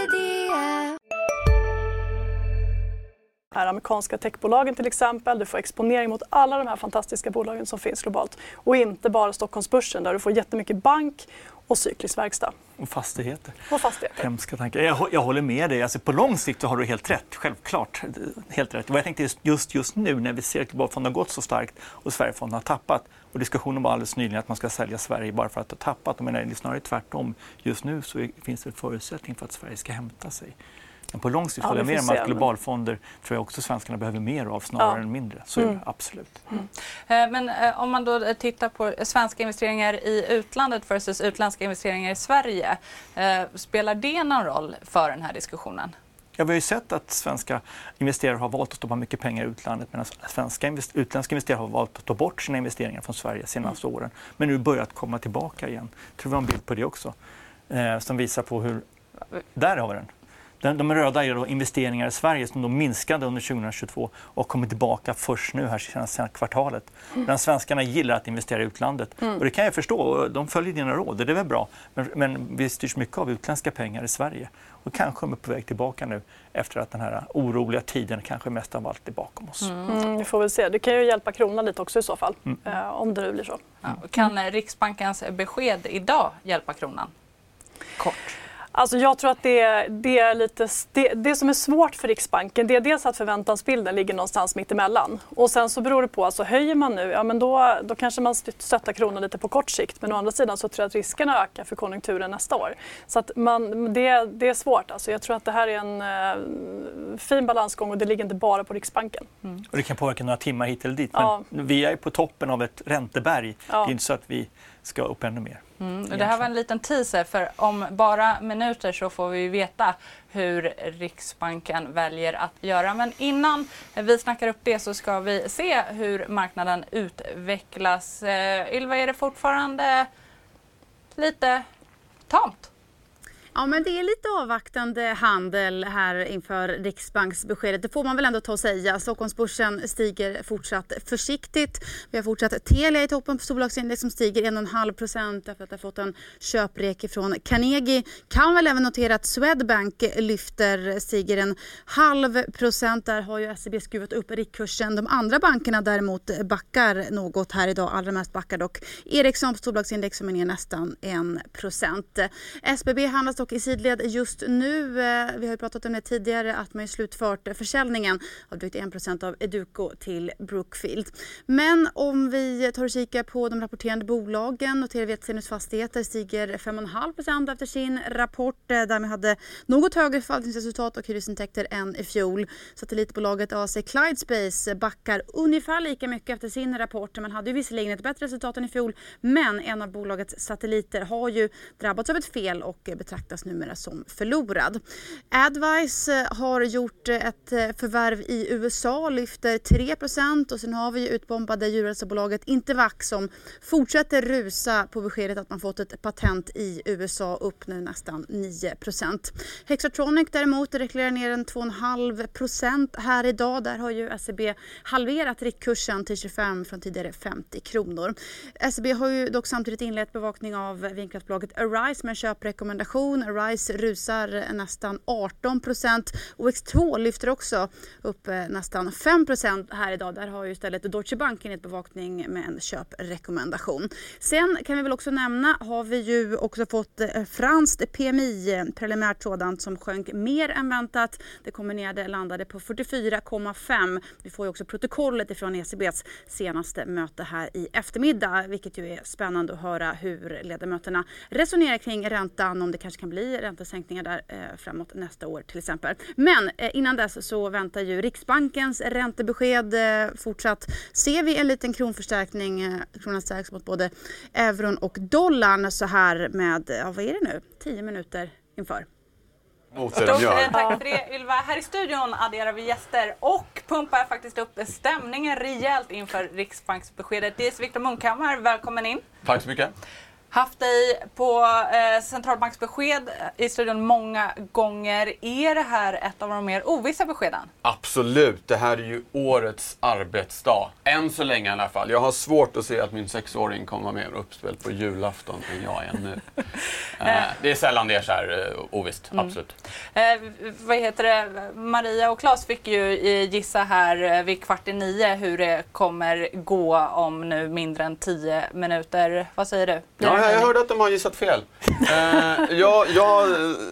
Här amerikanska techbolagen till exempel. Du får exponering mot alla de här fantastiska bolagen som finns globalt. Och inte bara Stockholmsbörsen där du får jättemycket bank och cyklisk verkstad. Och fastigheter. Och fastigheter. Hemska tankar. Jag, jag håller med dig. Alltså, på lång sikt har du helt rätt, självklart. Helt rätt. Och jag tänkte just, just nu när vi ser att Globalfonden har gått så starkt och Sverigefonden har tappat och diskussionen var alldeles nyligen att man ska sälja Sverige bara för att ha tappat. Jag menar, det är snarare tvärtom. Just nu så finns det förutsättning för att Sverige ska hämta sig. Men på lång sikt håller jag med om att globalfonder tror jag också svenskarna behöver mer av snarare ja. än mindre. Så mm. absolut. Mm. Eh, men eh, om man då tittar på svenska investeringar i utlandet versus utländska investeringar i Sverige. Eh, spelar det någon roll för den här diskussionen? Ja, vi har ju sett att svenska investerare har valt att stoppa mycket pengar i utlandet medan svenska invest utländska investerare har valt att ta bort sina investeringar från Sverige de senaste mm. åren. Men nu börjat komma tillbaka igen. Jag tror vi har en bild på det också eh, som visar på hur... Där har vi den. De, de röda är då investeringar i Sverige som då minskade under 2022 och kommer tillbaka först nu här senaste kvartalet. Mm. Svenskarna gillar att investera i utlandet. Mm. Och det kan jag förstå, de följer dina råd, det är väl bra. Men, men vi styrs mycket av utländska pengar i Sverige. Och kanske är på väg tillbaka nu efter att den här oroliga tiden kanske mest av allt är bakom oss. Mm. Mm, vi får väl se. Det kan ju hjälpa kronan lite också i så fall, mm. eh, om det nu blir så. Ja. Kan Riksbankens besked idag hjälpa kronan? Kort. Alltså jag tror att det, det är lite, det, det, som är svårt för Riksbanken det är dels att förväntansbilden ligger någonstans mitt emellan. Och sen så beror det på, alltså höjer man nu, ja men då, då kanske man stöttar kronan lite på kort sikt. Men å andra sidan så tror jag att riskerna ökar för konjunkturen nästa år. Så att man, det, det är svårt. Alltså jag tror att det här är en uh, fin balansgång och det ligger inte bara på Riksbanken. Mm. Och det kan påverka några timmar hit eller dit. Men ja. vi är på toppen av ett ränteberg. Ja. Det är inte så att vi ska upp ännu mer. Mm, det här var en liten teaser för om bara minuter så får vi veta hur Riksbanken väljer att göra. Men innan vi snackar upp det så ska vi se hur marknaden utvecklas. Eh, Ylva, är det fortfarande lite tamt? Ja, men det är lite avvaktande handel här inför Riksbanksbeskedet. Det får man väl ändå ta och säga. Stockholmsbörsen stiger fortsatt försiktigt. Vi har fortsatt Telia i toppen på storbolagsindex som stiger 1,5 procent efter att ha fått en köprek från Carnegie. Kan väl även notera att Swedbank lyfter, stiger en halv procent. Där har ju SEB skruvat upp riktkursen. De andra bankerna däremot backar något här idag. Allra mest backar dock Ericsson på storbolagsindex som är ner nästan 1 procent. SBB handlas och i sidled just nu. Eh, vi har ju pratat om det tidigare att man slutfört försäljningen av drygt 1 av Educo till Brookfield. Men om vi tar och kikar på de rapporterande bolagen noterar vi att Zenus Fastigheter stiger 5,5% efter sin rapport. Eh, Därmed hade något högre förvaltningsresultat och hyresintäkter än i fjol. Satellitbolaget AC Clydespace backar ungefär lika mycket efter sin rapport. Man hade ju visserligen ett bättre resultat än i fjol men en av bolagets satelliter har ju drabbats av ett fel och betraktas numera som förlorad. Advice eh, har gjort eh, ett eh, förvärv i USA, lyfter 3 och sen har vi utbombade djurhälsobolaget Intervac som fortsätter rusa på beskedet att man fått ett patent i USA upp nu nästan 9% Hexatronic däremot reklarerar ner en 2,5% här idag. Där har ju SEB halverat riktkursen till 25 från tidigare 50 kronor. SEB har ju dock samtidigt inlett bevakning av vindkraftbolaget Arise med en köprekommendation. RISE rusar nästan 18% OX2 lyfter också upp eh, nästan 5% här idag. Där har ju istället Deutsche Bank enligt bevakning med en köprekommendation. Sen kan vi väl också nämna har vi ju också fått eh, franskt PMI, preliminärt sådant, som sjönk mer än väntat. Det kombinerade landade på 44,5. Vi får ju också protokollet ifrån ECBs senaste möte här i eftermiddag, vilket ju är spännande att höra hur ledamöterna resonerar kring räntan, om det kanske kan bli räntesänkningar där eh, framåt nästa år till exempel. Men eh, innan dess så väntar ju Riksbankens räntebesked eh, fortsatt. Ser vi en liten kronförstärkning, eh, kronan stärks mot både euron och dollarn så här med, ja, vad är det nu, 10 minuter inför. Stort tack för det Ylva. Här i studion adderar vi gäster och pumpar faktiskt upp stämningen rejält inför Riksbanksbeskedet. Det är Viktor Munkhammar, välkommen in. Tack så mycket haft dig på eh, centralbanksbesked i studion många gånger. Är det här ett av de mer ovissa beskeden? Absolut. Det här är ju årets arbetsdag. Än så länge i alla fall. Jag har svårt att se att min sexåring kommer vara mer uppspel på julafton än jag är nu. [LAUGHS] eh, det är sällan det är så här eh, ovisst. Mm. Absolut. Eh, vad heter det? Maria och Claes fick ju gissa här eh, vid kvart i nio hur det kommer gå om nu mindre än tio minuter. Vad säger du? Blir ja, jag hörde att de har gissat fel. uh, ja, ja,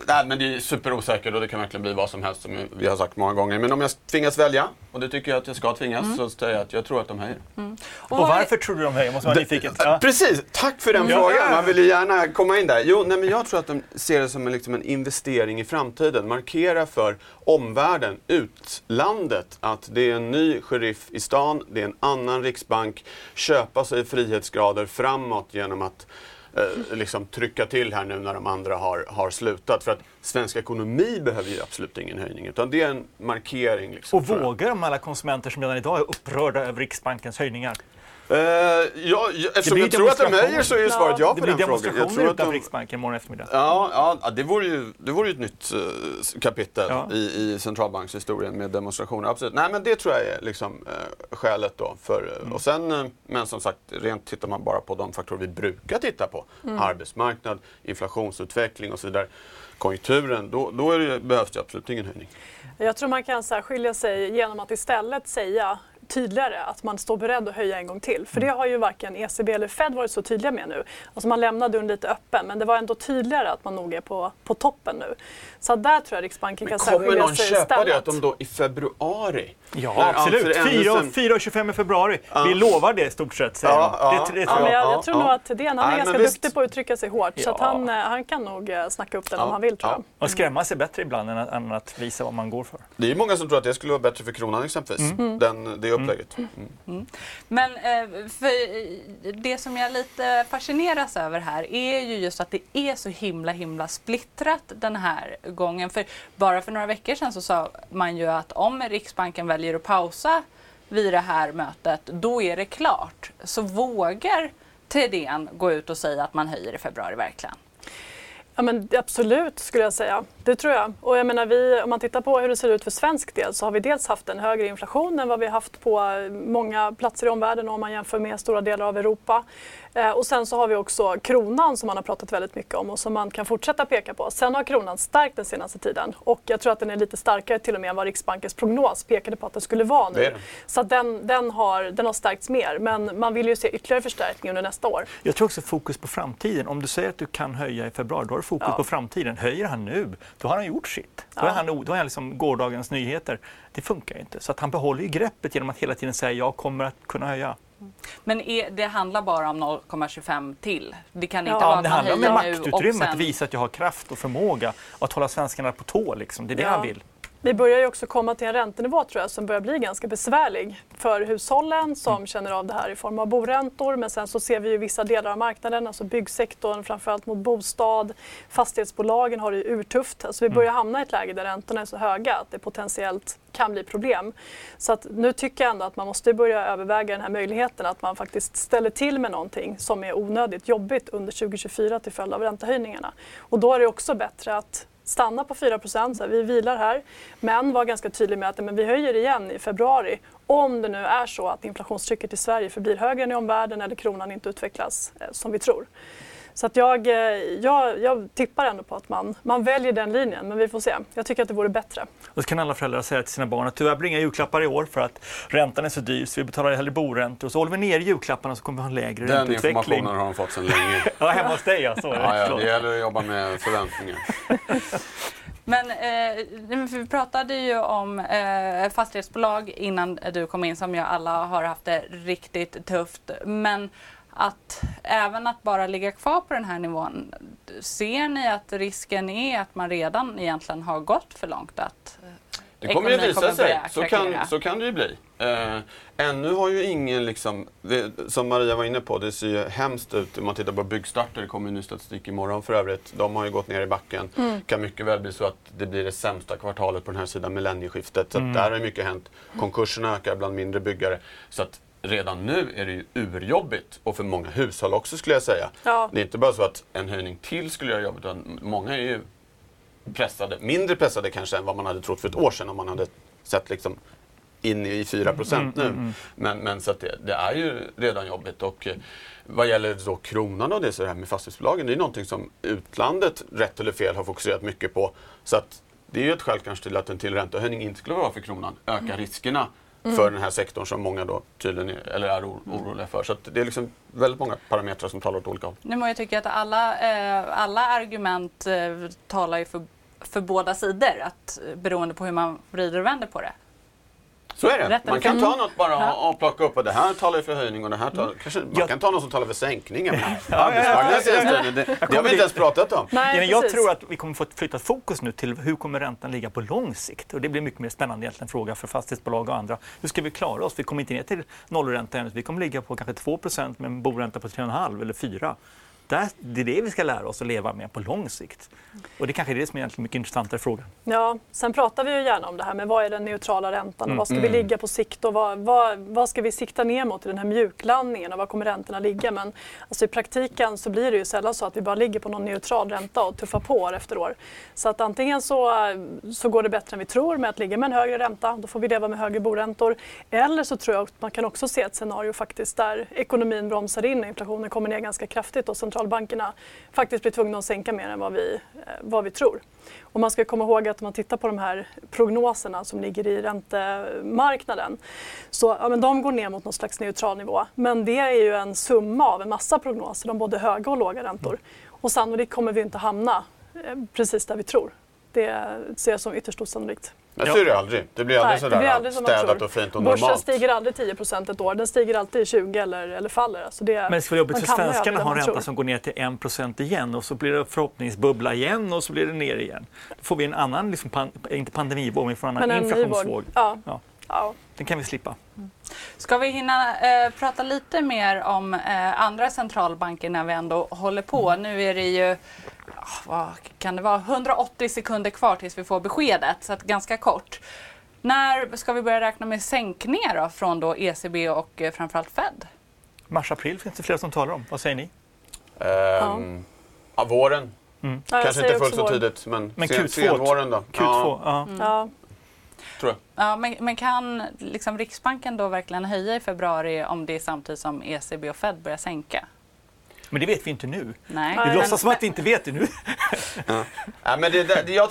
nej, men det är superosäkert och det kan verkligen bli vad som helst som vi har sagt många gånger. Men om jag tvingas välja, och det tycker jag att jag ska tvingas, mm. så säger jag att jag tror att de höjer. Mm. Och, och, varför tror du de höjer? Måste vara nyfiken. Ja. Precis, tack för den mm. frågan. Man vill ju gärna komma in där. Jo, nej, men jag tror att de ser det som en, liksom en investering i framtiden. Markera för omvärlden, utlandet, att det är en ny sheriff i stan, det är en annan riksbank, köpa sig frihetsgrader framåt genom att eh, liksom trycka till här nu när de andra har, har slutat. För att svensk ekonomi behöver ju absolut ingen höjning, utan det är en markering. Liksom och vågar de alla konsumenter som redan idag är upprörda över Riksbankens höjningar? Uh, ja, eftersom jag tror att de höjer så är ju svaret ja, på den frågan. Det blir demonstrationer utanför de... Riksbanken imorgon eftermiddag. Ja, ja det, vore ju, det vore ju ett nytt uh, kapitel ja. i, i centralbankshistorien med demonstrationer. Absolut. Nej, men det tror jag är liksom, uh, skälet då. För, mm. och sen, uh, men som sagt, rent tittar man bara på de faktorer vi brukar titta på. Mm. Arbetsmarknad, inflationsutveckling och så vidare. Konjunkturen, då, då det, behövs det absolut ingen höjning. Jag tror man kan skilja sig genom att istället säga tydligare att man står beredd att höja en gång till. För det har ju varken ECB eller Fed varit så tydliga med nu. Alltså man lämnade dörren lite öppen men det var ändå tydligare att man nog är på, på toppen nu. Så där tror jag Riksbanken men kan särskilja sig istället. Kommer någon köpa det att de då i februari Ja, absolut. 4,25 i februari. Ja. Vi lovar det i stort sett, säger ja, ja, det, det tror jag. jag, jag tror nog att Thedéen, han är ganska duktig på att uttrycka sig hårt. Så att han, eh, han kan nog eh, snacka upp den om han vill, tror jag. Och skrämma sig bättre ibland än att, än att, visa vad man går för. Det är många som tror att det skulle vara bättre för kronan exempelvis, mm. den, det upplägget. Mm. Mm. mm. Men eh, för det som jag lite fascineras över här är ju just att det är så himla himla splittrat den här gången. För bara för några veckor sedan så sa man ju att om Riksbanken väljer väljer att pausa vid det här mötet, då är det klart. Så vågar Thedéen gå ut och säga att man höjer i februari verkligen? Ja, men absolut skulle jag säga. Det tror jag. Och jag menar, vi, om man tittar på hur det ser ut för svensk del så har vi dels haft en högre inflation än vad vi har haft på många platser i omvärlden om man jämför med stora delar av Europa. Eh, och sen så har vi också kronan som man har pratat väldigt mycket om och som man kan fortsätta peka på. Sen har kronan stärkt den senaste tiden och jag tror att den är lite starkare till och med än vad Riksbankens prognos pekade på att den skulle vara nu. Så den, den, har, den har stärkts mer men man vill ju se ytterligare förstärkning under nästa år. Jag tror också fokus på framtiden. Om du säger att du kan höja i februari, då har du fokus ja. på framtiden. Höjer han nu, då har han gjort sitt. Då är han, då är han liksom gårdagens nyheter. Det funkar inte. Så att han behåller ju greppet genom att hela tiden säga jag kommer att kunna höja. Men är, det handlar bara om 0,25 till? Det kan inte ja, vara det handlar om maktutrymme, att visa att jag har kraft och förmåga och att hålla svenskarna på tå. Liksom. Det är det ja. han vill. Vi börjar ju också komma till en räntenivå tror jag som börjar bli ganska besvärlig för hushållen som mm. känner av det här i form av boräntor. Men sen så ser vi ju vissa delar av marknaden, alltså byggsektorn, framförallt mot bostad. Fastighetsbolagen har det ju urtufft. Alltså vi mm. börjar hamna i ett läge där räntorna är så höga att det potentiellt kan bli problem. Så att nu tycker jag ändå att man måste börja överväga den här möjligheten att man faktiskt ställer till med någonting som är onödigt jobbigt under 2024 till följd av räntehöjningarna. Och då är det också bättre att stanna på 4 så vi vilar här. Men var ganska tydlig med att men vi höjer igen i februari om det nu är så att inflationstrycket i Sverige förblir högre än i omvärlden eller kronan inte utvecklas eh, som vi tror. Så att jag, eh, jag, jag tippar ändå på att man, man väljer den linjen, men vi får se. Jag tycker att det vore bättre. Och så kan alla föräldrar säga till sina barn att tyvärr blir inga julklappar i år för att räntan är så dyr så vi betalar hellre boräntor. Och så håller vi ner julklapparna så kommer vi ha en lägre den ränteutveckling. Den informationen har de fått sedan länge. [LAUGHS] ja, hemma hos dig ja. Så ja, ja, det gäller att jobba med förväntningar. [LAUGHS] Men eh, vi pratade ju om eh, fastighetsbolag innan du kom in som ju alla har haft det riktigt tufft. Men att även att bara ligga kvar på den här nivån, ser ni att risken är att man redan egentligen har gått för långt? Att det kommer ju visa sig, så kan, så kan det ju bli. Eh, ännu har ju ingen, liksom, det, som Maria var inne på, det ser ju hemskt ut om man tittar på byggstarter, det kommer ny statistik imorgon för övrigt. De har ju gått ner i backen. Mm. kan mycket väl bli så att det blir det sämsta kvartalet på den här sidan millennieskiftet. Så mm. där har mycket hänt. Konkurserna ökar bland mindre byggare. Så att redan nu är det ju urjobbigt och för många hushåll också skulle jag säga. Ja. Det är inte bara så att en höjning till skulle göra jobbet utan många är ju pressade, mindre pressade kanske än vad man hade trott för ett år sedan om man hade sett liksom in i 4 procent mm, nu. Mm, mm. Men, men så det, det, är ju redan jobbigt. Och eh, vad gäller då kronan och det, så det här med fastighetsbolagen, det är någonting som utlandet, rätt eller fel, har fokuserat mycket på. Så att det är ju ett skäl kanske till att en till räntehöjning inte skulle vara för kronan, öka mm. riskerna mm. för den här sektorn som många då tydligen är, eller är oroliga för. Så det är liksom väldigt många parametrar som talar åt olika håll. Nu må jag tycka att alla, eh, alla argument eh, talar ju för, för båda sidor, att, eh, beroende på hur man vrider och vänder på det. Så är det. Man kan ta något bara och plocka upp och det här talar för höjning och det här talar... Mm. Kanske, man kan ta något som talar för sänkning. ja, ja, det, det, det har vi inte ens pratat om. Nej, jag tror att vi kommer få flytta fokus nu till hur kommer räntan ligga på lång sikt? Och det blir mycket mer spännande egentligen fråga för fastighetsbolag och andra. Hur ska vi klara oss? Vi kommer inte ner till nollränta än. Vi kommer ligga på kanske 2% med en boränta på 3,5 eller 4 där, det är det vi ska lära oss att leva med på lång sikt. Och det kanske är det som är en mycket intressantare fråga. Ja, sen pratar vi ju gärna om det här med vad är den neutrala räntan och mm. vad ska vi mm. ligga på sikt och vad, vad, vad, ska vi sikta ner mot i den här mjuklandningen och var kommer räntorna ligga? Men alltså i praktiken så blir det ju sällan så att vi bara ligger på någon neutral ränta och tuffar på år efter år. Så att antingen så, så går det bättre än vi tror med att ligga med en högre ränta, då får vi leva med högre boräntor. Eller så tror jag att man kan också se ett scenario faktiskt där ekonomin bromsar in och inflationen kommer ner ganska kraftigt och centralbankerna faktiskt blir tvungna att sänka mer än vad vi, vad vi tror. Och man ska komma ihåg att om man tittar på de här prognoserna som ligger i räntemarknaden så ja, men de går ner mot någon slags neutral nivå. Men det är ju en summa av en massa prognoser om både höga och låga räntor. Och sannolikt kommer vi inte hamna eh, precis där vi tror. Det ser jag som ytterst osannolikt. Men så är det aldrig. Det blir aldrig sådär det blir aldrig städat och fint och normalt. Börsen stiger aldrig 10 ett år. Den stiger alltid 20 eller, eller faller. Alltså det, Men det skulle vara jobbigt för svenskarna att ha en ränta som går ner till 1% igen och så blir det förhoppningsbubbla igen och så blir det ner igen. Då får vi en annan, liksom, pan, inte pandemivåg, men vi får en annan inflationsvåg. Ja. Ja. Ja. Den kan vi slippa. Mm. Ska vi hinna eh, prata lite mer om eh, andra centralbanker när vi ändå håller på? Mm. Nu är det ju vad kan det vara, 180 sekunder kvar tills vi får beskedet, så att ganska kort. När ska vi börja räkna med sänkningar då, från då ECB och eh, framförallt Fed? Mars-april finns det flera som talar om. Vad säger ni? Um, ja. ja, våren Mm. Ja, Kanske inte fullt så tidigt, men, men sen, Q2, senvåren då? Q2, ja. ja. Mm. Ja. Tror jag. Ja, men, men kan liksom Riksbanken då verkligen höja i februari om det är samtidigt som ECB och Fed börjar sänka? Men det vet vi inte nu. Nej. Vi låtsas som att vi inte vet det nu. ja. ja. men det, det, jag,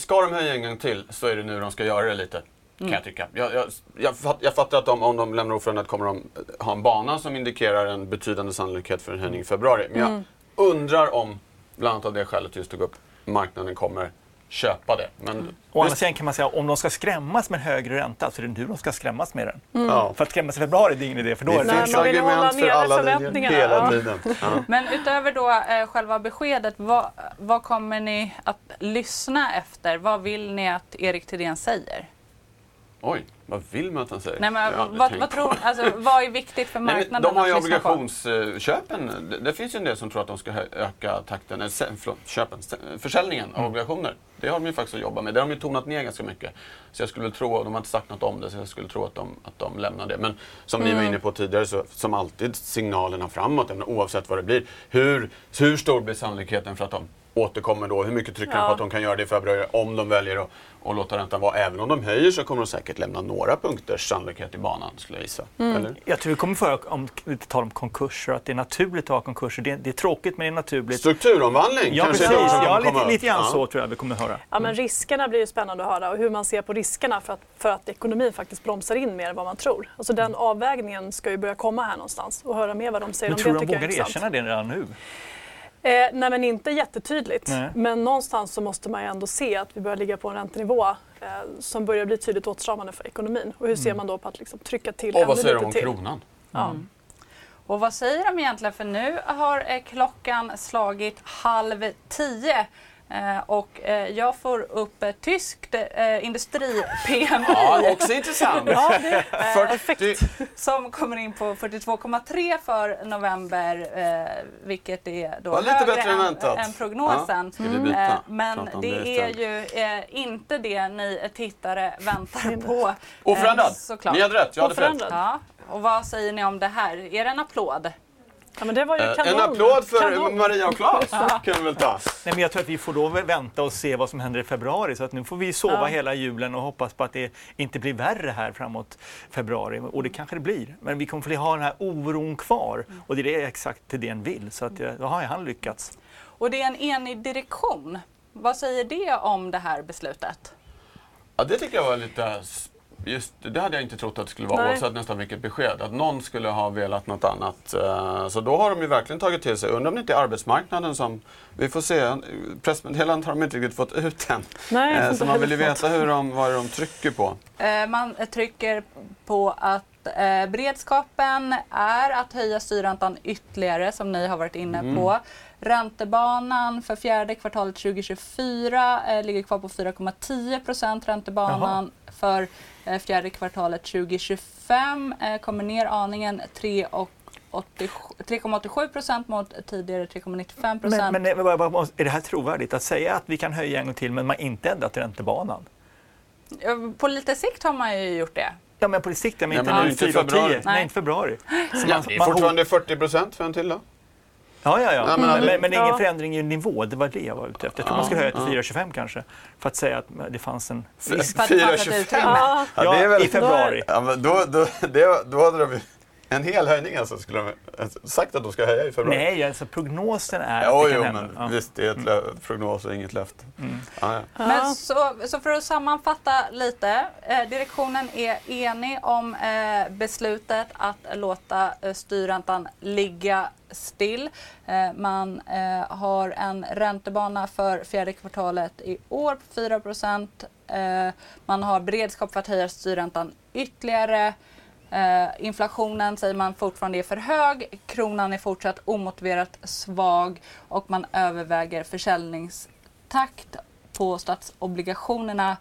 ska de höja en gång till så är det nu de ska göra det lite. Kan mm. jag tycka. Jag, jag, jag, jag fattar att de, om de lämnar oförändrat kommer de ha en bana som indikerar en betydande sannolikhet för en höjning i februari. Men jag mm. undrar om, bland annat av det skälet just tog upp, marknaden kommer köpa det. Men mm. Å andra sidan kan man säga om de ska skrämmas med högre ränta så är det nu de ska skrämmas med den. Mm. För att skrämmas i februari det är ingen idé för då det är det finns argument för alla linjer hela tiden. Ja. [LAUGHS] Men utöver då eh, själva beskedet, vad, vad kommer ni att lyssna efter? Vad vill ni att Erik Thedéen säger? Oj, vad vill man att han säger? Nej, men, vad, vad, tror, alltså, vad är viktigt för marknaden Nej, De har ju obligationsköpen. Det, det, finns ju en del som tror att de ska öka takten, eller förlåt, köpen, försäljningen mm. av obligationer. Det har de ju faktiskt att jobba med. Det har de ju tonat ner ganska mycket. Så jag skulle tro, de har inte sagt något om det, så jag skulle tro att de, att de lämnar det. Men som mm. vi var inne på tidigare, så, som alltid signalerna framåt, oavsett vad det blir. Hur, hur stor blir sannolikheten för att de återkommer då? Hur mycket trycker de på att de kan göra det i februari om de väljer att och låta räntan vara. Även om de höjer så kommer de säkert lämna några punkters sannolikhet i banan skulle jag gissa. Mm. Eller? Jag tror vi kommer föra, om vi talar om konkurser, att det är naturligt att ha konkurser. Det är, det är tråkigt men det är naturligt. Strukturomvandling ja, kanske precis. Ja, lite, lite grann ja. så tror jag vi kommer höra. Ja, men riskerna blir ju spännande att höra och hur man ser på riskerna för att, för att ekonomin faktiskt bromsar in mer än vad man tror. Alltså den avvägningen ska ju börja komma här någonstans och höra mer vad de säger men om det. tror de vågar erkänna det redan nu? Eh, nej men inte jättetydligt. Nej. Men någonstans så måste man ju ändå se att vi börjar ligga på en räntenivå eh, som börjar bli tydligt åtstramande för ekonomin. Och hur ser mm. man då på att liksom trycka till Och vad säger de om till? kronan? Ja. Mm. Och vad säger de egentligen? För nu har eh, klockan slagit halv tio Eh, och eh, jag får upp eh, tyskt industri-PMI. Ja, också intressant. ja, det, 40. Som kommer in på 42,3 för november, vilket är då lite bättre än, väntat. än prognosen. Ja, mm. Men det är ju inte det ni tittare väntar på. Oförändrad. Ni hade rätt, jag hade fel. Ja. Och vad säger ni om det här? Är det en applåd? Ja, men det var ju eh, kanon. En applåd för kanon. Maria och Claes [LAUGHS] kan vi väl ta. Nej, men jag tror att vi får då vänta och se vad som händer i februari. Så att nu får vi sova ja. hela julen och hoppas på att det inte blir värre här framåt februari. Och det kanske det blir. Men vi kommer få ha den här oron kvar. Och det är det exakt det den vill. Så att, då har han lyckats. Och det är en enig direktion. Vad säger det om det här beslutet? Ja, det tycker jag var lite Just det hade jag inte trott att det skulle vara, Nej. oavsett nästan vilket besked. Att någon skulle ha velat något annat. Eh, så då har de ju verkligen tagit till sig. Undrar om det inte är arbetsmarknaden som... Vi får se. Pressmeddelandet har de inte riktigt fått ut än. Nej, eh, så man vill ju veta hur de, vad de trycker på. Eh, man trycker på att beredskapen är att höja styrräntan ytterligare, som ni har varit inne mm. på. Räntebanan för fjärde kvartalet 2024 eh, ligger kvar på 4,10 procent. Räntebanan Jaha. För eh, fjärde kvartalet 2025 eh, kommer ner aningen 3,87 procent mot tidigare 3,95 procent. Men, men är det här trovärdigt? Att säga att vi kan höja en gång till men man inte ändrat räntebanan? På lite sikt har man ju gjort det. Ja, men på sikt, men inte nu 4 10. Nej, inte februari. Så ja, man, det är fortfarande 40 procent för en till då? Ja, ja, ja. Mm. Men, men, ingen förändring i nivå, det var det jag var ute efter. Jag tror man skulle höja till 4,25 kanske. För att säga att det fanns en risk. 4,25? Ja, ja, ja väl, i februari. Ja, men då, då, det, då hade de en hel höjning alltså, skulle de sagt att de ska höja i februari? Nej, alltså prognosen är att det kan jo, men ja. visst, det är ett mm. prognos och inget löfte. Mm. Ah, ja. Men så, så för att sammanfatta lite. Eh, direktionen är enig om eh, beslutet att låta eh, styrräntan ligga still. Eh, man eh, har en räntebana för fjärde kvartalet i år på 4 eh, Man har beredskap för att höja styrräntan ytterligare. Eh, inflationen säger man fortfarande är för hög, kronan är fortsatt omotiverat svag och man överväger försäljningstakt på statsobligationerna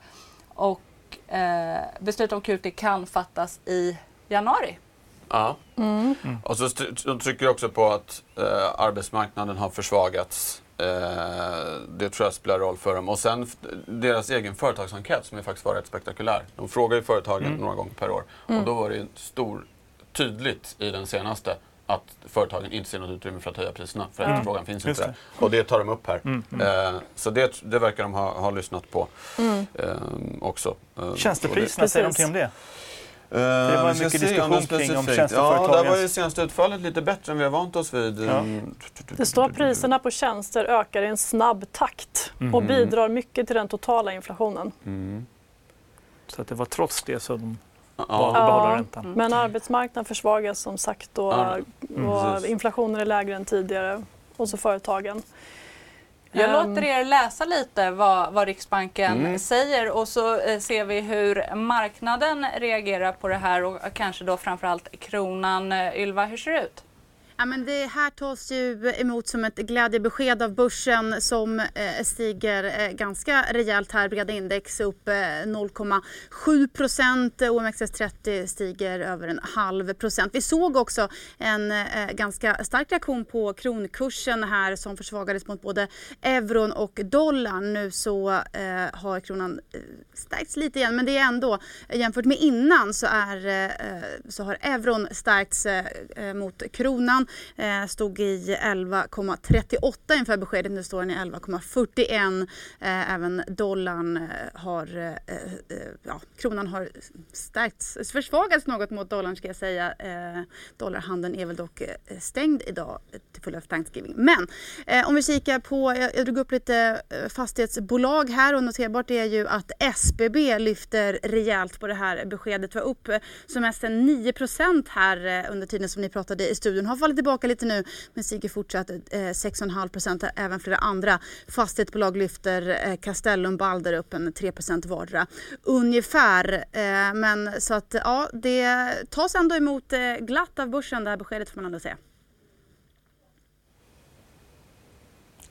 och eh, beslut om QT kan fattas i januari. Ja. Mm. Och så de trycker också på att eh, arbetsmarknaden har försvagats Eh, det tror jag spelar roll för dem. Och sen deras egen företagsenkät som är faktiskt var rätt spektakulär. De frågar ju företagen mm. några gånger per år. Mm. Och då var det stor, tydligt i den senaste att företagen inte ser något utrymme för att höja priserna för Mm. efterfrågan finns Just inte där. Och det tar de upp här. Mm. Eh, så det, det verkar de ha, ha lyssnat på Mm. eh, också. Eh, Tjänstepriserna, det- säger de till om det? Eh, det var mycket diskussion om det kring om tjänsteföretagens- Ja, där var ju senaste utfallet lite bättre än vi har vant oss vid. Ja. Mm. Det står att priserna på tjänster ökar i en snabb takt och Mhm. bidrar mycket till den totala inflationen. Mm. Så att det var trots det som de Ja. behålla räntan. Men arbetsmarknaden försvagas som sagt och, Ja, och precis. inflationen är lägre än tidigare. Och så företagen. Jag Ehm, låter er läsa lite vad, vad Riksbanken Mm. säger och så eh, ser vi hur marknaden reagerar på det här och kanske då framförallt kronan. Eh, Ylva, hur ser det ut? Ja, men det här tas ju emot som ett glädjebesked av börsen som eh, stiger eh, ganska rejält här. Breda index upp eh, 0,7 procent. OMXS30 stiger över en halv procent. Vi såg också en ganska stark reaktion på kronkursen här som försvagades mot både euron och dollarn. Nu så har kronan stärkts lite igen men det är ändå jämfört med innan så, är, så har euron stärkts mot kronan. Eh, stod i 11,38 inför beskedet. Nu står den i 11,41. Eh, även dollarn eh, har, eh, eh, ja, kronan har stärkts, försvagats något mot dollarn ska jag säga. Eh, dollarhandeln är väl dock eh, stängd idag till följd av Thanksgiving. Men eh, om vi kikar på, jag, jag drog upp lite fastighetsbolag här och noterbart är ju att SBB lyfter rejält på det här beskedet. var upp som mest 9% här under tiden som ni pratade i studion. Har fallit tillbaka lite nu men stiger fortsatt eh, 6,5% Även flera andra fastighetsbolag lyfter. Eh, Castellum Balder upp en 3% vardera ungefär. Eh, men så att ja, det tas ändå emot eh, glatt av börsen det här beskedet får man ändå säga.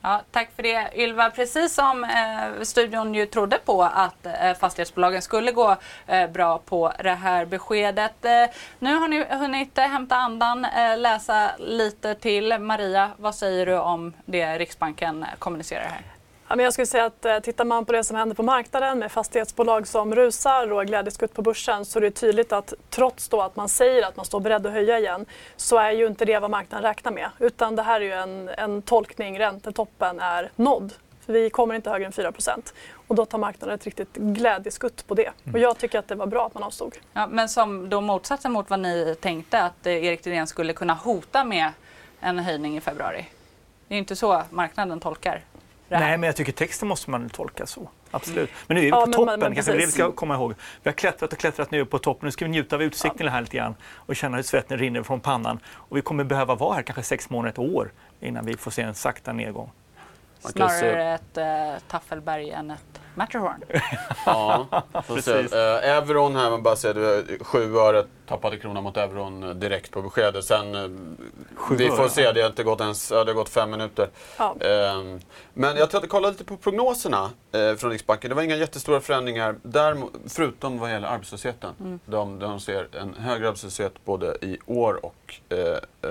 Ja, tack för det Ylva. Precis som eh, studion ju trodde på att eh, fastighetsbolagen skulle gå eh, bra på det här beskedet. Eh, nu har ni hunnit eh, hämta andan, eh, läsa lite till. Maria, vad säger du om det Riksbanken eh, kommunicerar här? Ja, men jag skulle säga att eh, tittar man på det som händer på marknaden med fastighetsbolag som rusar och glädjeskutt på börsen så är det tydligt att trots då att man säger att man står beredd att höja igen så är ju inte det vad marknaden räknar med. Utan det här är ju en, en tolkning, räntetoppen är nådd. För vi kommer inte högre än 4 och då tar marknaden ett riktigt glädjeskutt på det. Och jag tycker att det var bra att man avstod. Ja, men som då motsatsen mot vad ni tänkte att eh, Erik Thedéen skulle kunna hota med en höjning i februari. Det är inte så marknaden tolkar. Nej, men jag tycker texten måste man tolka så. Absolut. Men nu är vi Ja, på men- toppen, men kanske det vi ska komma ihåg. Vi har klättrat och klättrat nu på toppen. Nu ska vi njuta av utsikten här lite grann och känna hur svetten rinner från pannan. Och vi kommer behöva vara här kanske sex månader, ett år innan vi får se en sakta nedgång. Snarare ett eh, Taffelberg än ett Matterhorn. [LAUGHS] Ja. Precis. Eh, euron här, man bara säger 7 öre tappade kronan mot euron eh, direkt på beskedet. Sen, eh, vi får se, det har inte gått ens, ja, det har gått fem minuter. Ja. Eh, men jag tänkte kolla lite på prognoserna eh, från Riksbanken. Det var inga jättestora förändringar, där, förutom vad gäller arbetslösheten. De, de ser en högre arbetslöshet både i år och eh,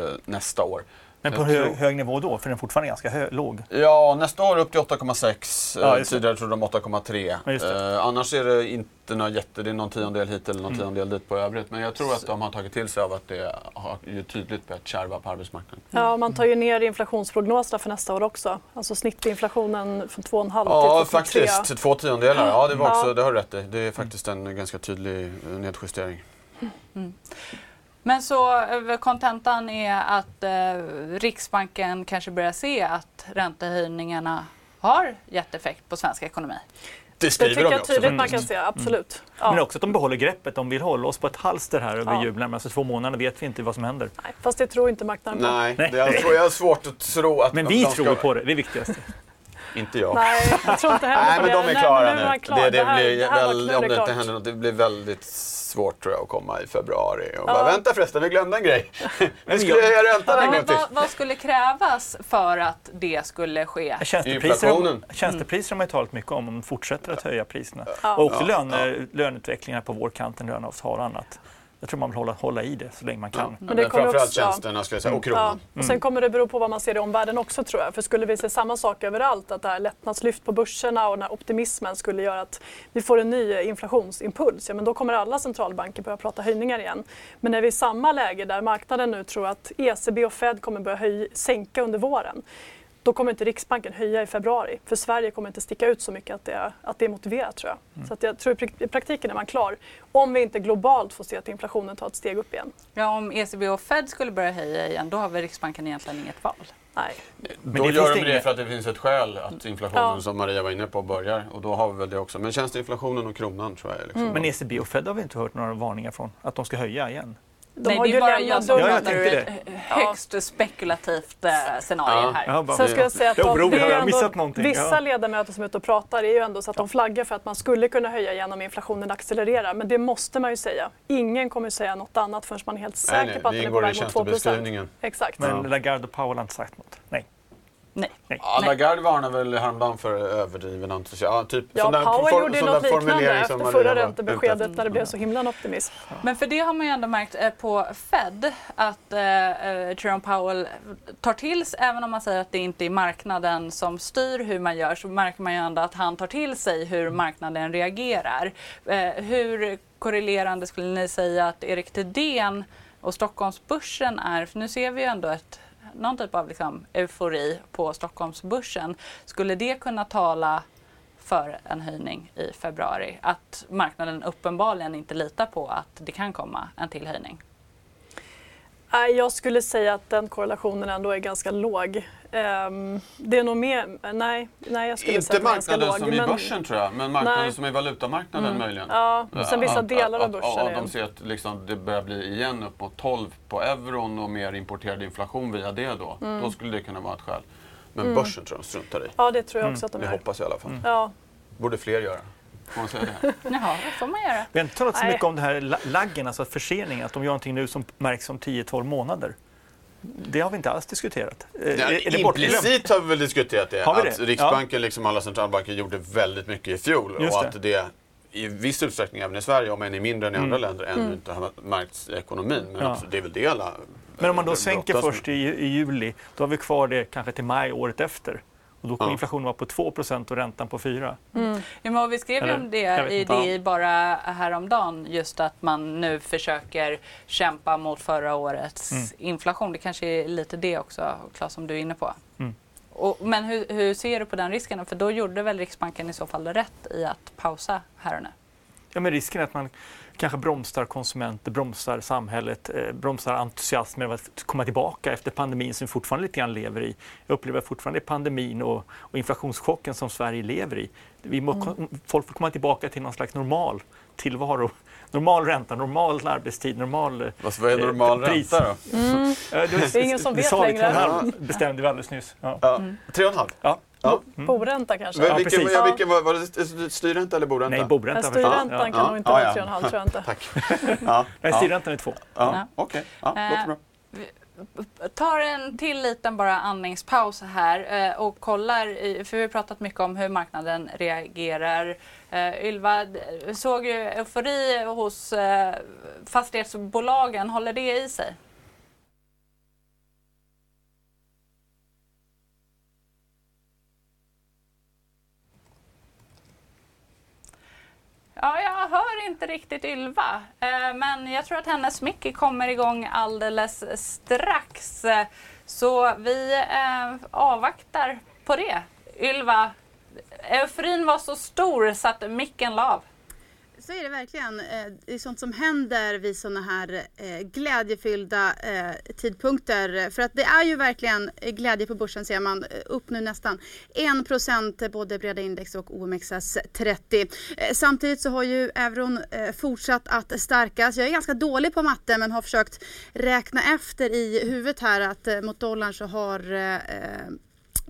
eh, nästa år. Men på hö hög nivå då, för den är fortfarande ganska hö låg. Ja, nästa år upp till 8,6. Ja, Eh. Tidigare trodde de 8,3. Ja, just det. Eh, annars är det inte några jätte, det är någon tiondel hit eller någon Mm. tiondel dit på övrigt. Men jag tror att de har tagit till sig av att det har ju tydligt börjat kärva på arbetsmarknaden. Ja, man tar ju ner inflationsprognoserna för nästa år också. Alltså snittinflationen från 2,5 Ja, till 2,3. faktiskt. Två tiondelar. Ja, det, var också, Ja. det har du rätt i. Det är faktiskt en ganska tydlig eh, nedjustering. Men så eh, kontentan är att eh, Riksbanken kanske börjar se att räntehöjningarna har gett effekt på svensk ekonomi. Det Det skriver tycker de jag också. tydligt man kan se, absolut. Ja. Men också att de behåller greppet. De vill hålla oss på ett halster här över Ja. julen. Men alltså två månader vet vi inte vad som händer. Nej, fast det tror inte marknaden på. Nej, Nej. det är, jag tror jag har svårt att tro att Men vi ska- tror på det, det är viktigast. Inte jag. Nej, jag tror inte heller Nej, men det. de är klara nu. klar. Det, det, här- blir det väl, om det inte händer något, det blir väldigt svårt tror jag att komma i februari. Och Ja. bara, vänta förresten, vi glömde en grej. [LAUGHS] Men skulle jag- höja räntan en gång till. vad, vad skulle krävas för att det skulle ske? Tjänstepriser, tjänstepriser har man ju talat mycket om, om de fortsätter att höja priserna. Ja. Och också Ja, löne, löneutvecklingar på vårkanten, löneavtal och annat. Jag tror man vill hålla, hålla i det så länge man kan. Men, men framförallt också, tjänsterna skulle jag säga, och kronan. Ja. Och sen kommer det bero på vad man ser i omvärlden också tror jag. För skulle vi se samma sak överallt, att det här lättnadslyft på börserna och den här optimismen skulle göra att vi får en ny inflationsimpuls, ja men då kommer alla centralbanker börja prata höjningar igen. Men när vi är i samma läge där marknaden nu tror att ECB och Fed kommer börja höj, sänka under våren, då kommer inte Riksbanken höja i februari. För Sverige kommer inte sticka ut så mycket att det är, att det är motiverat tror jag. Mm. Så att jag tror i praktiken är man klar. Om vi inte globalt får se att inflationen tar ett steg upp igen. Ja, om ECB och Fed skulle börja höja igen, då har väl Riksbanken egentligen inget val? Nej. Men då gör de det för att det finns ett skäl att inflationen ja. som Maria var inne på börjar och då har vi väl det också. Men tjänsteinflationen och kronan tror jag liksom. Mm. Men ECB och Fed har vi inte hört några varningar från att de ska höja igen? De Nej, det är bara jag som ja, ett högst ja. spekulativt äh, scenario ja. här. Ja, bara, Sen ska jag säga att de, det är ändå, vissa ja. ledamöter som är ute och pratar är ju ändå så att de flaggar för att man skulle kunna höja igen om inflationen accelererar. Men det måste man ju säga. Ingen kommer säga något annat förrän man är helt säker nej, nej, på att den är på väg mot 2 Exakt. Men Lagarde och Powell har inte sagt något? Nej. Nej. Nej. Ja, Lagarde varnade väl häromdagen för överdriven entusiasm. Ja, typ, ja Powell for, gjorde något liknande efter förra räntebeskedet när det blev så himla optimism. Men för det har man ju ändå märkt eh, på Fed att eh, eh, Jerome Powell tar till sig, även om man säger att det inte är marknaden som styr hur man gör, så märker man ju ändå att han tar till sig hur marknaden reagerar. Eh, hur korrelerande skulle ni säga att Erik Thedéen och Stockholmsbörsen är? För nu ser vi ju ändå ett någon typ av liksom eufori på Stockholmsbörsen. Skulle det kunna tala för en höjning i februari? Att marknaden uppenbarligen inte litar på att det kan komma en till höjning? Jag skulle säga att den korrelationen ändå är ganska låg. Um, det är nog mer, nej, nej jag skulle Inte säga marknaden som i börsen tror jag, men marknaden nej. som i valutamarknaden mm. möjligen. Ja, sen vissa delar av börsen. Ja, de ser att liksom, det börjar bli igen upp mot 12 på euron och mer importerad inflation via det då. Mm. Då skulle det kunna vara ett skäl. Men mm. börsen tror jag de struntar i. Ja, det tror jag också att de gör. Det hoppas jag i alla fall. Ja. borde fler göra. Får man säga det? [LAUGHS] Jaha, det får man göra. Vi har inte talat så mycket om det här laggen, alltså förseningen, att de gör någonting nu som märks om 10-12 månader. Det har vi inte alls diskuterat. Ja, är implicit har vi väl diskuterat det. Att det? Riksbanken, ja. liksom alla centralbanker, gjorde väldigt mycket i fjol. Just och att det i viss utsträckning även i Sverige, om än i mindre än i mm. andra länder, ännu mm. inte har märkts i ekonomin. Men ja. också, det är väl det alla Men om man då sänker först i, i, juli, då har vi kvar det kanske till maj året efter. Och då kommer ja. inflationen vara på 2% och räntan på 4 mm. ja, men Vi skrev ju om det i det bara häromdagen, just att man nu försöker kämpa mot förra årets mm. inflation. Det kanske är lite det också, Claes, som du är inne på. Mm. Och, men hur, hur, ser du på den risken? För då gjorde väl Riksbanken i så fall rätt i att pausa här och nu? Ja, men risken är att man kanske bromsar konsumenter, bromsar samhället, eh, bromsar entusiasmen att komma tillbaka efter pandemin som vi fortfarande lite grann lever i. Jag upplever fortfarande pandemin och, och inflationschocken som Sverige lever i. Vi må, mm. Folk får komma tillbaka till någon slags normal tillvaro. Normal ränta, normal arbetstid, normal eh, Vad är normal eh, ränta då? Mm. det, är ingen som vet längre. Det bestämde vi alldeles nyss. Ja. Mm. Tre och en halv? Ja. Ja. Mm. Boränta kanske? Men, vilken, ja, vilken, var, var det styrränta eller boränta? Nej, boränta. Styrräntan ja. kan nog inte vara 3,5 tror jag inte. Tack. [LAUGHS] ja. Nej, styrräntan är 2. Ja. Okej, okay. ja, låter bra. Eh, tar en till liten bara andningspaus här eh, och kollar, för vi har pratat mycket om hur marknaden reagerar. Uh, Ylva, såg ju eufori hos fastighetsbolagen, håller det i sig? Ja, jag hör inte riktigt Ylva, eh, men jag tror att hennes mick kommer igång alldeles strax. Så vi eh, avvaktar på det. Ylva, euforin var så stor så att micken lav. Så är det verkligen. Eh, det är sånt som händer vid sådana här eh, glädjefyllda eh, tidpunkter. För att det är ju verkligen glädje på börsen ser man. Upp nu nästan 1% både breda index och OMXS30. Samtidigt så har ju euron fortsatt att stärkas. Jag är ganska dålig på matte men har försökt räkna efter i huvudet här att mot dollarn så har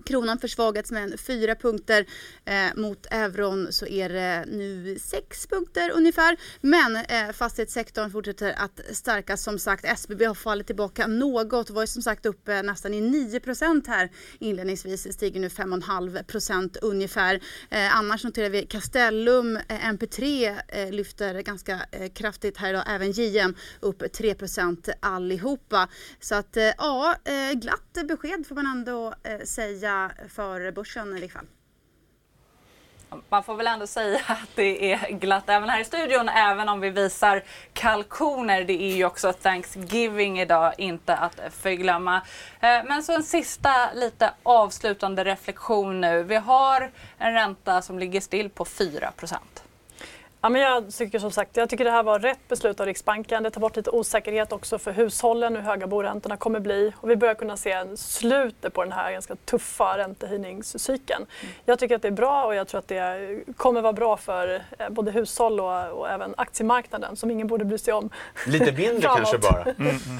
Kronan försvagats med fyra punkter. Eh, mot euron så är det nu sex punkter ungefär. Men eh, fastighetssektorn fortsätter att stärkas. Som sagt, SBB har fallit tillbaka något. Var ju som sagt uppe eh, nästan i 9% här inledningsvis. Det stiger nu 5,5% ungefär. Eh, annars noterar vi Castellum, eh, MP3 eh, lyfter ganska eh, kraftigt här idag. Även JM upp 3 allihopa. Så att eh, ja, eh, glatt besked får man ändå säga för börsen i fall. Man får väl ändå säga att det är glatt även här i studion, även om vi visar kalkoner. Det är ju också Thanksgiving idag, inte att förglömma. Eh, men så en sista lite avslutande reflektion nu. Vi har en ränta som ligger still på 4 procent. Ja, men jag tycker som sagt jag tycker det här var rätt beslut av Riksbanken. Det tar bort lite osäkerhet också för hushållen hur höga boräntorna kommer bli. Och vi börjar kunna se en slutet på den här ganska tuffa räntehöjningscykeln. Mm. Jag tycker att det är bra och jag tror att det kommer vara bra för eh, både hushåll och, och även aktiemarknaden som ingen borde bry sig om. Lite mindre [LAUGHS] kanske bara. Mm, mm.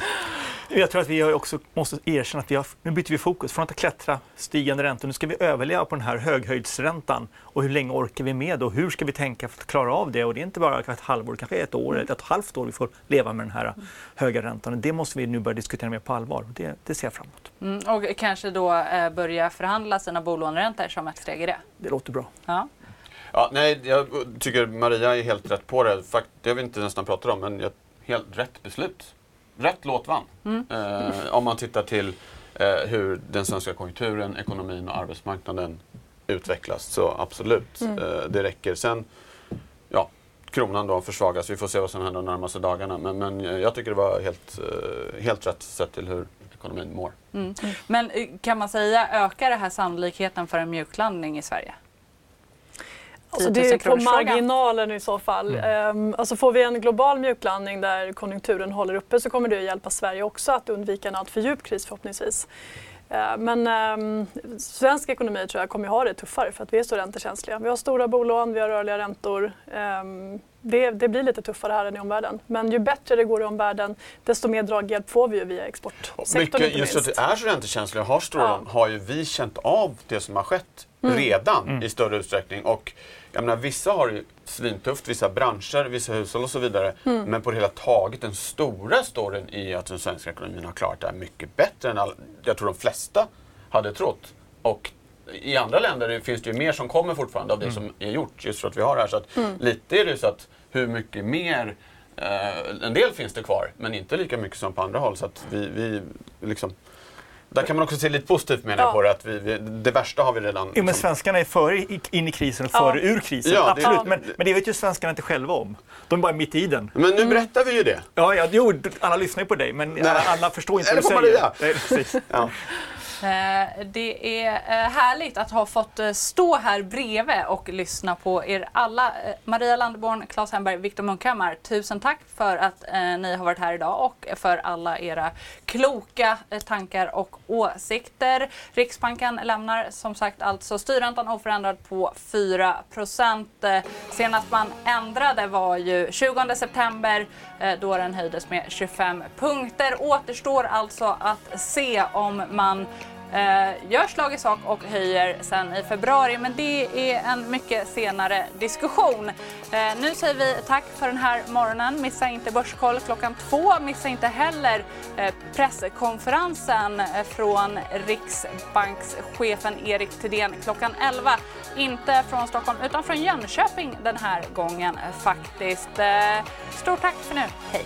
Jag tror att vi också måste erkänna att vi har, nu byter vi fokus. Från att klättra stigande räntor, nu ska vi överleva på den här höghöjdsräntan. Och hur länge orkar vi med och hur ska vi tänka för att klara av det? Och det är inte bara ett halvår, kanske ett år eller ett halvt år vi får leva med den här höga räntan. Det måste vi nu börja diskutera mer på allvar. Det, det ser jag framåt. Mm, och kanske då eh, börja förhandla sina bolåneräntor som ett steg i det? Det låter bra. Ja. Ja, nej, jag tycker Maria är helt rätt på det. Fakt, det har vi inte nästan pratat om, men helt rätt beslut rätt låt vann. Mm. Eh, om man tittar till eh, hur den svenska konjunkturen, ekonomin och arbetsmarknaden utvecklas. Så absolut, mm. eh, det räcker. Sen, kronan då försvagas. Vi får se vad som händer de närmaste dagarna. Men, men jag tycker det var helt, eh, helt rätt sett till hur ekonomin mår. Mm. Men eh, kan man säga, ökar det här sannolikheten för en mjuklandning i Sverige? Alltså det är på marginalen i så fall. Mm. Um, alltså får vi en global mjuklandning där konjunkturen håller uppe så kommer det att hjälpa Sverige också att undvika en alltför djup kris förhoppningsvis. Uh, men um, svensk ekonomi tror jag kommer att ha det tuffare för att vi är så räntekänsliga. Vi har stora bolån, vi har rörliga räntor. Um, det, det, blir lite tuffare här än i omvärlden. Men ju bättre det går i omvärlden, desto mer draghjälp får vi ju via exportsektorn. Mycket, just att det är så räntekänsliga har stora ja. har ju vi känt av det som har skett mm. redan mm. i större utsträckning. Och jag menar, vissa har det svintufft, vissa branscher, vissa hushåll och så vidare. Mm. Men på det hela taget, den stora storyn är att den svenska ekonomin har klarat det här mycket bättre än all, jag tror de flesta hade trott. Och i andra länder finns det ju mer som kommer fortfarande av det mm. som är gjort, just för att vi har det här. Så att mm. lite är det så att hur mycket mer eh, en del finns det kvar, men inte lika mycket som på andra håll. Så att vi, vi liksom, där kan man också se lite positivt menar ja. på det, att vi, vi, det värsta har vi redan... Jo, men liksom- svenskarna är före in i krisen och före ja. ur krisen. Ja, Absolut, det, men, men det vet ju svenskarna inte själva om. De är bara mitt i den. Men nu mm. berättar vi ju det. Ja, ja jo, alla lyssnar ju på dig, men alla, alla förstår inte vad du säger. Eller på Maria. Ja. Eh, Eh, det är eh, härligt att ha fått eh, stå här bredvid och lyssna på er alla. Maria Landeborn, Claes Hemberg, Viktor Munkhammar. Tusen tack för att ni har varit här idag och för alla era kloka tankar och åsikter. Riksbanken lämnar som sagt alltså styrräntan oförändrad på 4% Senast man ändrade var ju 20 september då den höjdes med 25 punkter. Återstår alltså att se om man eh, gör slag i sak och höjer sen i februari. Men det är en mycket senare diskussion. Eh, nu säger vi tack för den här morgonen. Missa inte Börskoll klockan två. Missa inte heller eh, presskonferensen eh, från Riksbankschefen Erik Thedéen klockan 11. Inte från Stockholm utan från Jönköping den här gången eh, faktiskt. Eh, stort tack för nu. Hej!